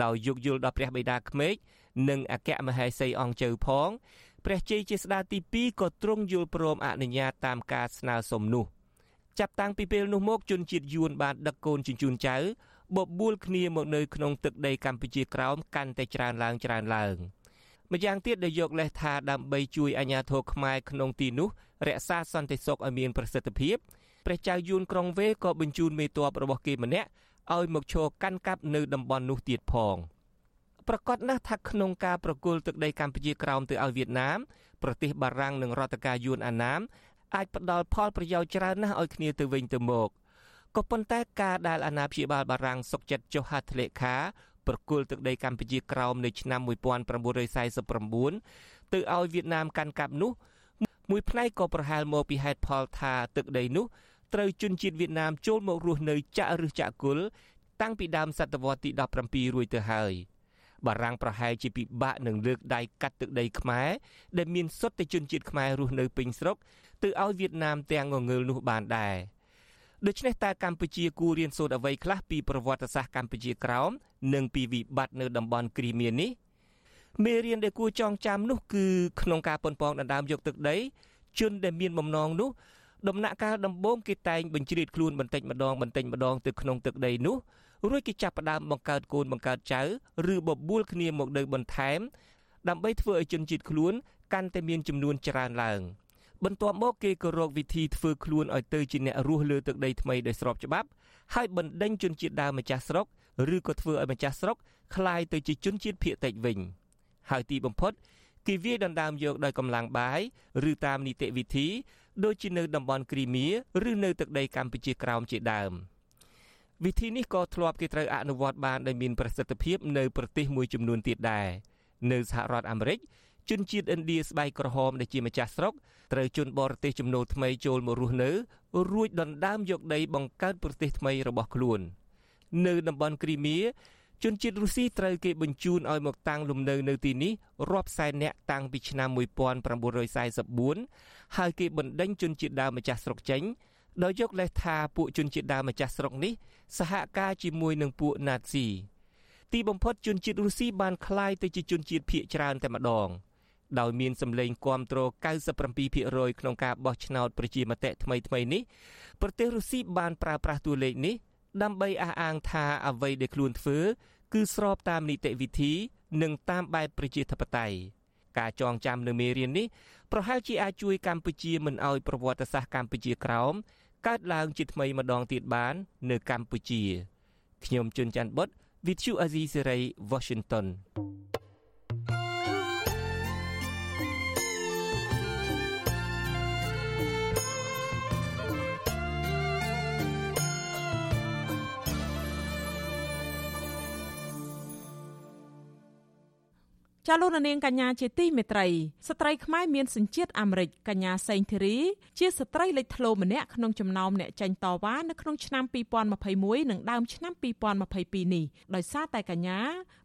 ដោយយោគយល់ដល់ព្រះបិតាក្មេកនិងអគ្គមហេសីអង្គជើផងព្រះជ័យជាស្ដាទី2ក៏ទ្រង់យល់ព្រមអនុញ្ញាតតាមការស្នើសុំនោះចាប់តាំងពីពេលនោះមកជនជាតិយួនបានដឹកកូនជញ្ជូនចៅបបួលគ្នាមកនៅក្នុងទឹកដីកម្ពុជាក្រោមកាន់តែច្រើនឡើងច្រើនឡើង ម្យ៉ាងទៀតដែលយកលេសថាដើម្បីជួយអាជ្ញាធរខ្មែរក្នុងទីនោះរក្សាសន្តិសុខឲ្យមានប្រសិទ្ធភាពព្រះចៅយួនក្រុងវេក៏បញ្ជូនមេទ័ពរបស់គេម្នាក់ឲ្យមកឈរកាន់កាប់នៅតំបន់នោះទៀតផង។ប្រកាសណាស់ថាក្នុងការប្រគល់ទឹកដីកម្ពុជាក្រោមទៅឲ្យវៀតណាមប្រទេសបារាំងនិងរដ្ឋការយួនអាណាមអាចផ្ដល់ផលប្រយោជន៍ច្រើនណាស់ឲ្យគ្នាទៅវិញទៅមកក៏ប៉ុន្តែការដែលអាណាព្យាបាលបារាំងសុកចិត្តចុះហត្ថលេខា ប្រគល់ទឹកដីកម្ពុជាក្រោមនៅឆ្នាំ1949ទៅឲ្យវៀតណាមកាន់កាប់នោះ មួយផ្នែកក៏ប្រហែលមកពីហេតុផលថាទឹកដីនោះត្រូវជនជាតិវៀតណាមចូលមករស់នៅចាក់ឫសចាក់គុលតាំងពីដើមសតវត្សទី17រួចទៅហើយ។បារាំងប្រហែលជាពិបាកនឹងលើកដៃកាត់ទឹកដីខ្មែរដែលមានសុទ្ធតែជនជាតិខ្មែររស់នៅពេញស្រុកទៅឲ្យវៀតណាមទាំងងងើលនោះបានដែរដូច្នេះតើកម្ពុជាគួររៀនសូត្រអ្វីខ្លះពីប្រវត្តិសាស្ត្រកម្ពុជាក្រោម និងពីវិបត្តិនៅតំបន់គ្រីមៀនេះមេរៀនដែលគួរចងចាំនោះគឺក្នុងការប៉ុនប៉ងដណ្ដើមយកទឹកដីជនដែលមានបំណងនោះដំណាក់កាលដំបូងគេតែងបញ្ជ្រាបខ្លួនបន្តិចម្ដងបន្តិចម្ដងទៅក្នុងទឹកដីនោះរួចគេចាប់ផ្ដើមបង្កើតកូនបង្កើតចៅឬបបួលគ្នាមកនៅបន្ថែមដើម្បីធ្វើឲ្យជនជាតិខ្លួនកាន់តែមានចំនួនច្រើនឡើងបន្ទាប់មកគេក៏រកវិធីធ្វើខ្លួនឲ្យទៅជាអ្នករស់លើទឹកដីថ្មីដោយស្របច្បាប់ ហើយបណ្ដេញជនជាតិដើមម្ចាស់ស្រុកឬក៏ធ្វើឲ្យម្ចាស់ស្រុកคล้ายទៅជាជនជាតិភៀតតិចវិញហើយទីបំផុតគេវាយដណ្ដើមយកដោយកម្លាំងបាយឬតាមនីតិវិធីដូចជានៅតំបន់គ្រីមៀឬនៅទឹកដីកម្ពុជាក្រោមជាដើមវិធីនេះក៏ធ្លាប់គេត្រូវអនុវត្តបានដោយមានប្រសិទ្ធភាពនៅប្រទេសមួយចំនួនទៀតដែរនៅសហរដ្ឋអាមេរិក ជនជាតិឥណ្ឌាស្បែកក្រហមដែលជាម្ចាស់ស្រុកត្រូវជនបរទេសចំណូលថ្មីចូលមករស់នៅរួចដណ្ដើមយកដីបង្កើតប្រទេសថ្មីរបស់ខ្លួននៅតំបន់គ្រីមៀជនជាតិរុស្ស៊ីត្រូវគេបញ្ជូនឲ្យមកតាំងលំនៅនៅទីនេះរាប់សែននាក់តាំងពីឆ្នាំ1944ហើយគេបណ្ដេញជនជាតិដើមម្ចាស់ស្រុកចេញដោយយកលេសថាពួកជនជាតិដើមម្ចាស់ស្រុកនេះសហការជាមួយនឹងពួកណាតស៊ីទីបំផុតជនជាតិរុស្ស៊ីបានคล้ายទៅជាជនជាតិភៀសច្រើនតែម្ដង ដោយមានសម្លេងគាំទ្រ97%ក្នុងការបោះឆ្នោតប្រជាមតិថ្មីថ្មីនេះប្រទេសរុស្ស៊ីបានប្រើប្រាស់តួលេខនេះដើម្បីអះអាងថាអ្វីដែលខ្លួនធ្វើ គឺស្របតាមនីតិវិធី និងតាមបែបប្រជាធិបតេយ្យការចងចាំនៅមេរៀននេះប្រហែលជាអាចជួយកម្ពុជាមិនឲ្យប្រវត្តិសាស្ត្រកម្ពុជាក្រោមកើតឡើងជាថ្មីម្ដងទៀតបាន នៅកម្ពុជាខ្ញុំជួនច័ន្ទបុត With you Azizi Serai Washington ចាលោកនាងកញ្ញាជាទីមេត្រីស្ត្រីខ្មែរមានសញ្ជាតិអាមេរិកកញ្ញាសេងធីរីជាស្ត្រីលេចធ្លោម្នាក់ក្នុងចំណោមអ្នកចាញ់តវ៉ានៅក្នុងឆ្នាំ2021និងដើមឆ្នាំ2022នេះដោយសារតែកញ្ញា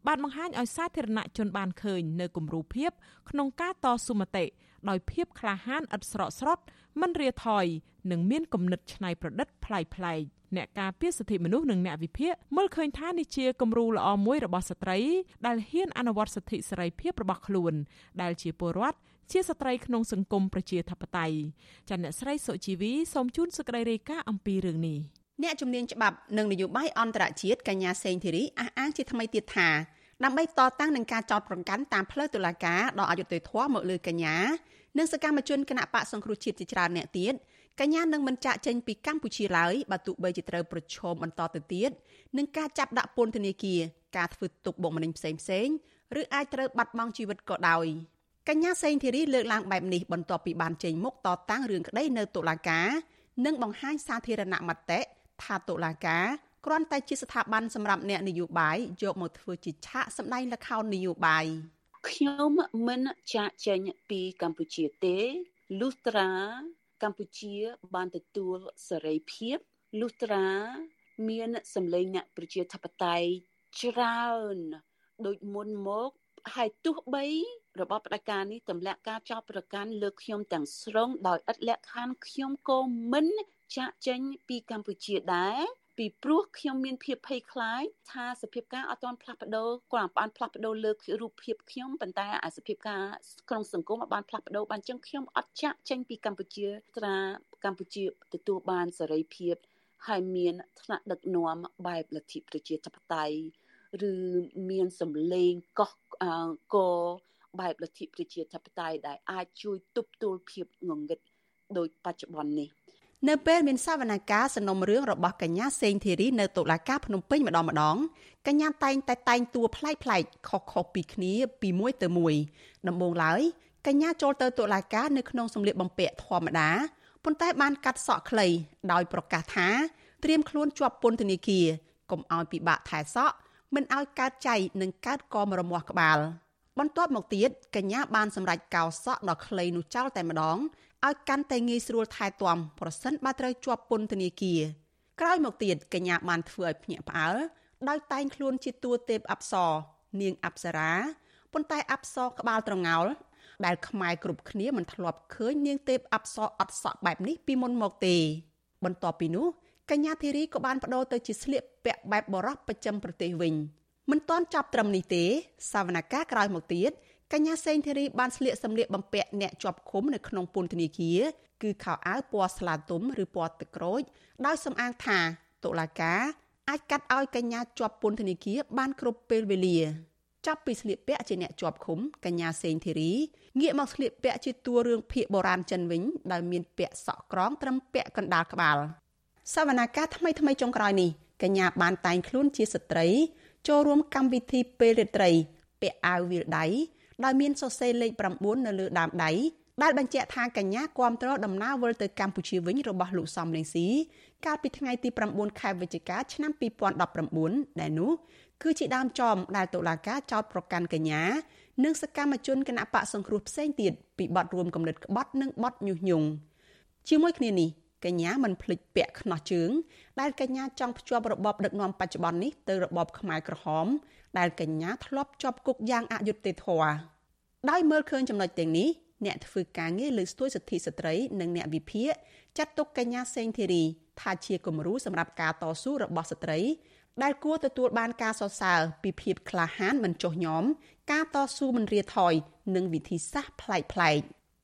បានបង្ហាញឲ្យសាធារណជនបានឃើញនៅគំរូភាពក្នុងការតស៊ូមតិ ដោយភាពក្លាហានឥតស្រកស្រត់មិនរាថយនិងមានគំនិតច្នៃប្រឌិតប្លែកៗអ្នកការពារសិទ្ធិមនុស្សនិងអ្នកវិភាគមើលឃើញថានេះជាគំរូល្អមួយរបស់ស្ត្រីដែលហ៊ានអនុវត្តសិទ្ធិសេរីភាពរបស់ខ្លួន ដែលជាពលរដ្ឋជាស្ត្រីក្នុងសង្គមប្រជាធិបតេយ្យចាអ្នកស្រីសុជីវីសូមជូនសេចក្តីរាយការណ៍អំពីរឿងនេះអ្នកជំនាញច្បាប់និងនយោបាយអន្តរជាតិកញ្ញាសេងធីរីអះអាងជាថ្មីទៀតថា ដើម្បីតតាំងនឹងការចោទប្រកាន់តាមផ្លូវតុលាការដល់អយុត្តិធម៌មកលើកញ្ញានិងសកម្មជនគណៈបកសង្គ្រោះជាតិជាច្រើនអ្នកទៀតកញ្ញានឹងមិនចាក់ចេញពីកម្ពុជាឡើយបើទោះបីជាត្រូវប្រឈមបន្តទៅទៀតនឹងការចាប់ដាក់ពន្ធនាគារការធ្វើទុកបុកម្នេញផ្សេងផ្សេងឬអាចត្រូវបាត់បង់ជីវិតក៏ដោយកញ្ញាសេងធីរីលើកឡើងបែបនេះបន្ទាប់ពីបានចេញមុខតតាំងរឿងក្តីនៅតុលាការនិងបង្ហាញសាធារណមតិថាតុលាការ គ្រាន់តែជាស្ថាប័នសម្រាប់អ្នកនយោបាយយកមកធ្វើជាឆាកសម្ដែងល្ខោននយោបាយខ្ញុំមិនចាក់ចេញពីកម្ពុជាទេលុះត្រា កម្ពុជាបានទទួលសេរីភាពលុះត្រា មានសម្លេងអ្នកប្រជាធិបតេយ្យច្រើនដូចមុនមកហើយទោះបីរបបផ្ដាច់ការនេះទម្លាក់ការចោទប្រកាន់លើខ្ញុំទាំងស្រុងដោយឥតលក្ខខណ្ឌខ្ញុំក៏មិនចាក់ចេញពីកម្ពុជាដែរ ពីព្រោះខ្ញុំមានភាពភ័យខ្លាចថាសភាពការអត់ទាន់ផ្លាស់ប្ដូរគ្រាន់បានផ្លាស់ប្ដូរលើរូបភាពខ្ញុំប៉ុន្តែអាសភាពការក្នុងសង្គមបានផ្លាស់ប្ដូរបានចឹងខ្ញុំអត់ចាក់ចេញពីកម្ពុជាត្រាកម្ពុជាទទួលបានសេរីភាពហើយមានថ្នាក់ដឹកនាំបែបលទ្ធិប្រជាធិបតេយ្យឬមានសម្លេងកោះកបែបលទ្ធិប្រជាធិបតេយ្យដែលអាចជួយទប់ទល់ភាពងងឹតដោយបច្ចុប្បន្ននេះ នៅពេលមានសវនកម្មសំណុំរឿងរបស់កញ្ញាសេងធីរីនៅតុលាការភ្នំពេញម្ដងម្ដងកញ្ញាតែងតែតែងតួប្លែកប្លែកខុសៗពីគ្នាពីមួយទៅមួយដំបូងឡើយកញ្ញាចូលទៅតុលាការនៅក្នុងសម្លៀកបំពាក់ធម្មតាប៉ុន្តែបានកាត់សក់ខ្លីដោយប្រកាសថាត្រៀមខ្លួនជាប់ពន្ធនាគារកុំឲ្យពិបាកថែសក់មិនឲ្យកើតចៃនិងកើតកមរមាស់ក្បាលបន្ទាប់មកទៀតកញ្ញាបានសម្រេចកោសក់ដ៏ខ្លីនោះចោលតែម្ដង ឲ្យកាន់តែងាយស្រួលថែទាំប្រសិនបើត្រូវជាប់ពន្ធនាគារក្រោយមកទៀតកញ្ញាបានធ្វើឲ្យភ្ញាក់ផ្អើលដោយតែងខ្លួនជាតួទេពអប្សរនាងអប្សរាប៉ុន្តែអប្សរក្បាលត្រងោលដែលខ្មែរគ្រប់គ្នាមិនធ្លាប់ឃើញនាងទេពអប្សរអត់សក់បែបនេះពីមុនមកទេ បន្ទាប់ពីនោះកញ្ញាធីរីក៏បានបដូរទៅជាស្លៀកពាក់បែបបរោះប្រចាំប្រទេសវិញមិនទាន់ចាប់ត្រឹមនេះទេសវនកម្មក្រោយមកទៀត កញ្ញាសេងធីរីបានស្លៀកសម្លៀកបំពាក់អ្នកជាប់ឃុំនៅក្នុងពន្ធនាគារគឺខោអាវពណ៌ស្លាទុំឬពណ៌ទឹកក្រូចដោយសំអាងថាតុលាការអាចកាត់ឲ្យកញ្ញាជាប់ពន្ធនាគារបានគ្រប់ពេលវេលាចាប់ពីស្លៀកពាក់ជាអ្នកជាប់ឃុំកញ្ញាសេងធីរីងាកមកស្លៀកពាក់ជាតួរឿងភាគបុរាណចិនវិញដោយមានពាក់សក់ក្រងត្រឹមពាក់កណ្ដាលក្បាលសវនាការថ្មីថ្មីចុងក្រោយនេះកញ្ញាបានតែងខ្លួនជាស្ត្រីចូលរួមកម្មវិធីពេលរាត្រីពាក់អាវវាលដៃ ដោយមានសរសេរលេខ9នៅលើដើមដៃដែលបញ្ជាក់ថាកញ្ញាគ្រប់គ្រងដំណើរវិលទៅកម្ពុជាវិញរបស់លោកសំរងស៊ីកាលពីថ្ងៃទី9ខែវិច្ឆិកាឆ្នាំ2019ដែលនោះគឺជាដើមចំដែលតុលាការចោទប្រកាន់កញ្ញានិងសកម្មជនគណៈបកសង្គ្រោះផ្សេងទៀតពីបទរួមគំនិតក្បត់និងបទញុះញង់ជាមួយគ្នានេះកញ្ញាមិនភ្លេចពាក់ខ្នោះជើងដែលកញ្ញាចង់ភ្ជាប់របបដឹកនាំបច្ចុប្បន្ននេះទៅរបបខ្មែរក្រហម ដែលកញ្ញាធ្លាប់ជាប់គុកយ៉ាងអយុត្តិធម៌ដោយមើលឃើញចំណុចទាំងនេះអ្នកធ្វើការងារលើស្ទួយសិទ្ធិស្ត្រីនិងអ្នកវិភាគចាត់ទុកកញ្ញាសេងធីរីថាជាគំរូសម្រាប់ការតស៊ូរបស់ស្ត្រី ដែលគួរទទួលបានការសរសើរពីភាពក្លាហានមិនចុះញោមការតស៊ូមិនរាថយនិងវិធីសាស្ត្រប្លែកប្លែក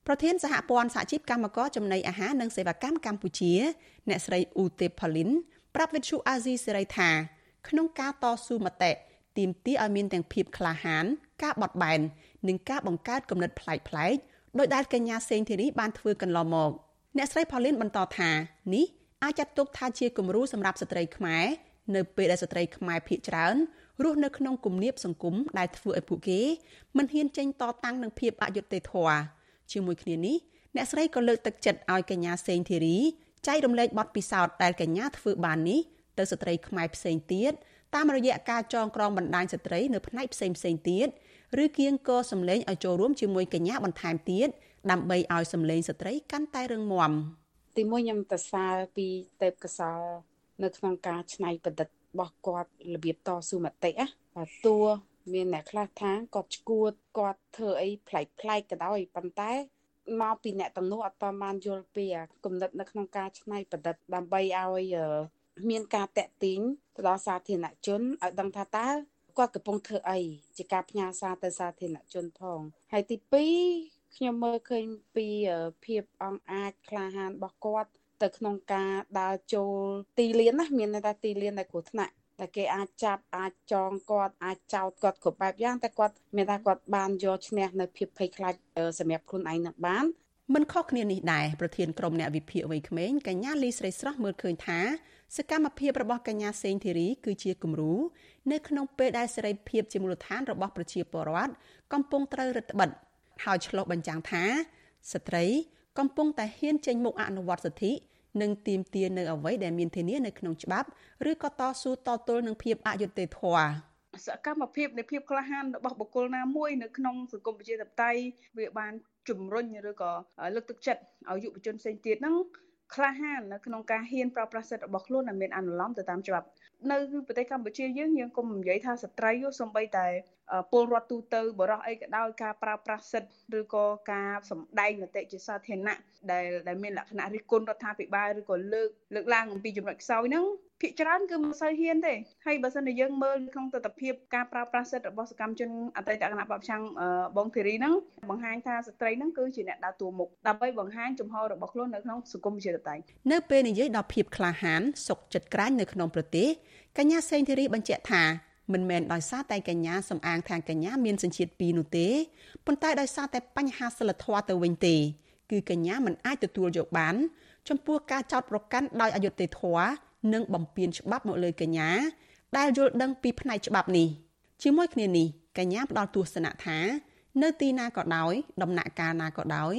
ប្រធានសហព័ន្ធសហជីពកម្មករចំណីអាហារនិងសេវាកម្មកម្ពុជា អ្នកស្រីអ៊ូទេផូលីនប្រាប់វិទ្យុអាស៊ីសេរីថា ក្នុងការតស៊ូមតិ ទាមទារឲ្យមានទាំងភាពក្លាហាន ការបត់បែននិងការបង្កើតគំនិតប្លែកប្លែកដោយដែលកញ្ញាសេងធីរីបានធ្វើកន្លងមកអ្នកស្រីផូលីនបន្តថានេះអាចចាត់ទុកថាជាគំរូសម្រាប់ស្ត្រីខ្មែរនៅពេលដែលស្ត្រីខ្មែរភៀកច្រើនរស់នៅក្នុងគំនាបសង្គមដែលធ្វើឲ្យពួកគេមិនហ៊ានចេញតតាំងនឹងភាពអយុត្តិធម៌ជាមួយគ្នានេះអ្នកស្រីក៏លើកទឹកចិត្តឲ្យកញ្ញាសេងធីរីចែករំលែកបទពិសោធន៍ដែលកញ្ញាធ្វើបាននេះទៅស្ត្រីខ្មែរផ្សេងទៀត តាមរយៈការចងក្រងបណ្ដាញស្ត្រីនៅផ្នែកផ្សេងផ្សេងទៀតឬគៀងកសម្លេងឲ្យចូលរួមជាមួយកញ្ញាបន្ថែមទៀតដើម្បីឲ្យសម្លេងស្ត្រីកាន់តែរឹងមាំទីមួយខ្ញុំសរសើរពីទេពកសលនៅក្នុងការច្នៃប្រឌិតរបស់គាត់របៀបតស៊ូមតិណាបាទតួមានអ្នកខ្លះថាគាត់ឈួតគាត់ធ្វើអីប្លែកប្លែកក៏ដោយប៉ុន្តែមកពីអ្នកតំណួអត់បានយល់ពីគំនិតនៅក្នុងការច្នៃប្រឌិតដើម្បីឲ្យ មានការតាក់ទាញទៅដល់សាធារណជនឲ្យដឹងថាតើគាត់កំពុងធ្វើអីជាការផ្ញើសារទៅសាធារណជនផងហើយទី2ខ្ញុំមើលឃើញពីភាពអង្អាចក្លាហានរបស់គាត់ទៅក្នុងការដើរចូលទីលានណាមានតែទីលានដែលគ្រោះថ្នាក់តែគេអាចចាប់អាចចងគាត់អាចចោទគាត់គ្រប់បែបយ៉ាងតែគាត់មានថាគាត់បានយកឈ្នះនៅភាពភ័យខ្លាចសម្រាប់ខ្លួនឯងនឹងបាន មិនខុសគ្នានេះដែរប្រធានក្រុមអ្នកវិភាគវ័យក្មេងកញ្ញាលីស្រីស្រស់មើលឃើញថាសកម្មភាពរបស់កញ្ញាសេងធីរី គឺជាគំរូនៅក្នុងពេលដែលសេរីភាពជាមូលដ្ឋានរបស់ប្រជាពលរដ្ឋកំពុងត្រូវរឹតបន្តឹងហើយឆ្លុះបញ្ចាំងថាស្ត្រីកំពុងតែហ៊ានចេញមុខអនុវត្តសិទ្ធិនិងទាមទារនៅអ្វីដែលមានធានានៅក្នុងច្បាប់ឬក៏តស៊ូតទល់នឹងភាពអយុត្តិធម៌សកម្មភាពនៃភាពក្លាហានរបស់បុគ្គលណាមួយនៅក្នុងសង្គមប្រជាធិបតេយ្យវាបាន ជំរុញឬក៏លើកទឹកចិត្តឲ្យយុវជនផ្សេងទៀតហ្នឹងក្លាហាននៅក្នុងការហ៊ានប្រើប្រាស់សិទ្ធិរបស់ខ្លួនដែលមានអនុលោមទៅតាមច្បាប់នៅប្រទេសកម្ពុជាយើងយើងកុំនិយាយថាស្ត្រីសំបីតែ ពលរដ្ឋទូទៅបរោះអីក៏ដោយការប្រើប្រាស់សិទ្ធិឬក៏ការសម្ដែងមតិជាសាធារណៈដែលដែលមានលក្ខណៈរិះគន់រដ្ឋាភិបាលឬក៏លើកលើកឡើងអំពីចំណុចខ្សោយហ្នឹងភាគច្រើនគឺមិនសូវហ៊ានទេហើយបើសិនជាយើងមើលក្នុងទស្សនវិជ្ជាការប្រើប្រាស់សិទ្ធិរបស់សកម្មជនអតីតគណៈបព្វឆាំងបងធីរីហ្នឹងបង្ហាញថាស្ត្រីហ្នឹងគឺជាអ្នកដើរតួមុខដើម្បីបង្ហាញចំហរបស់ខ្លួននៅក្នុងសង្គមប្រជាធិបតេយ្យនៅពេលនិយាយដល់ភាពក្លាហានសុកចិត្តក្រាញនៅក្នុងប្រទេសកញ្ញាសេងធីរីបញ្ជាក់ថា មិនមែនដោយសារតែកញ្ញាសំអាងថាកញ្ញាមានសញ្ជាតិពីរនោះទេប៉ុន្តែដោយសារតែបញ្ហាសិលធម៌ទៅវិញទេ គឺកញ្ញាមិនអាចទទួលយកបាន ចំពោះការចោទប្រកាន់ដោយអយុត្តិធម៌និងបំពានច្បាប់មកលើកញ្ញាដែលយល់ដឹងពីផ្នែកច្បាប់នេះជាមួយគ្នានេះកញ្ញាផ្ដល់ទស្សនៈថានៅទីណាក៏ដោយដំណាក់កាលណាក៏ដោយ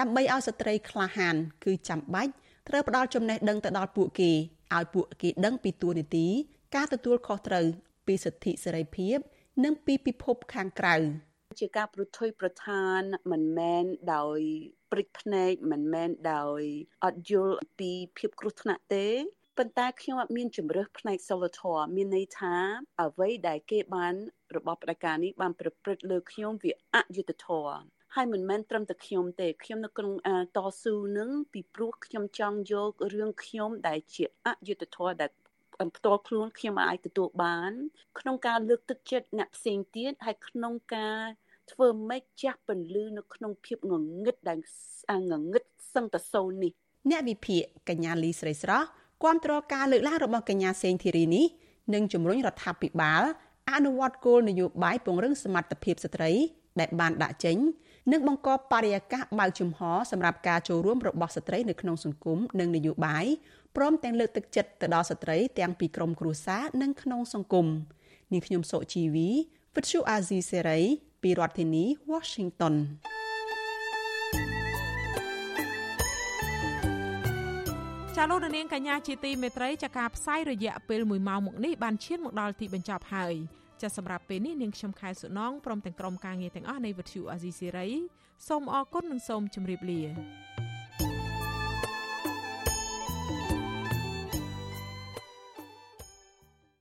ដើម្បីឲ្យស្ត្រីក្លាហាន គឺចាំបាច់ត្រូវផ្ដល់ចំណេះដឹងទៅដល់ពួកគេឲ្យពួកគេដឹងពីទួលនីតិការទទួលខុសត្រូវ ពីសិទ្ធិសេរីភាព និងពីពិភពខាងក្រៅជាការប្រថុយប្រឋានមិនមែនដោយព្រិចភ្នែកមិនមែនដោយអត់យល់ពីភាពគ្រោះថ្នាក់ទេប៉ុន្តែខ្ញុំអត់មានជំរើសផ្នែកសិលធម៌មានន័យថាអ្វីដែលគេបានរបបផ្ដាច់ការនេះបានប្រព្រឹត្តលើខ្ញុំវាអយុត្តិធម៌ហើយមិនមែនត្រឹមតែខ្ញុំទេខ្ញុំនៅក្នុងតស៊ូនឹងពីព្រោះខ្ញុំចង់យករឿងខ្ញុំដែលជាអយុត្តិធម៌ដែល ផ្ទាល់ខ្លួនខ្ញុំអាចទទួលបាន ក្នុងការលើកទឹកចិត្តអ្នកផ្សេងទៀតហើយក្នុងការធ្វើម៉េចចាស់ពន្លឺនៅក្នុងភាពងងឹតដែលងងឹតសឹងតសូននេះអ្នកវិភាគកញ្ញាលីស្រីស្រស់គាំទ្រការលើកឡើងរបស់កញ្ញាសេងធីរីនេះនិងជំរុញរដ្ឋាភិបាលអនុវត្តគោលនយោបាយពង្រឹងសមត្ថភាពស្ត្រី ដែលបានដាក់ចេញ និងបង្កបរិយាកាសបើកចំហសម្រាប់ការចូលរួមរបស់ស្ត្រីនៅក្នុងសង្គមនិងនយោបាយព្រមទាំងលើកទឹកចិត្តទៅដល់ស្ត្រីទាំងពីក្រមគ្រួសារនិងក្នុងសង្គមនាងខ្ញុំសុជីវីវិទ្យុអាស៊ីសេរីពីរដ្ឋធានី Washington ចាលោកនាងកញ្ញាជាទីមេត្រីចាការផ្សាយរយៈពេល1ម៉ោងមកនេះបានឈានមកដល់ទីបញ្ចប់ហើយ ចាសម្រាប់ពេលនេះនាងខ្ញុំខែសុណងព្រមទាំងក្រុមការងារទាំងអស់នៃវិទ្យុអាស៊ីសេរីសូមអរគុណនិងសូមជម្រាបលា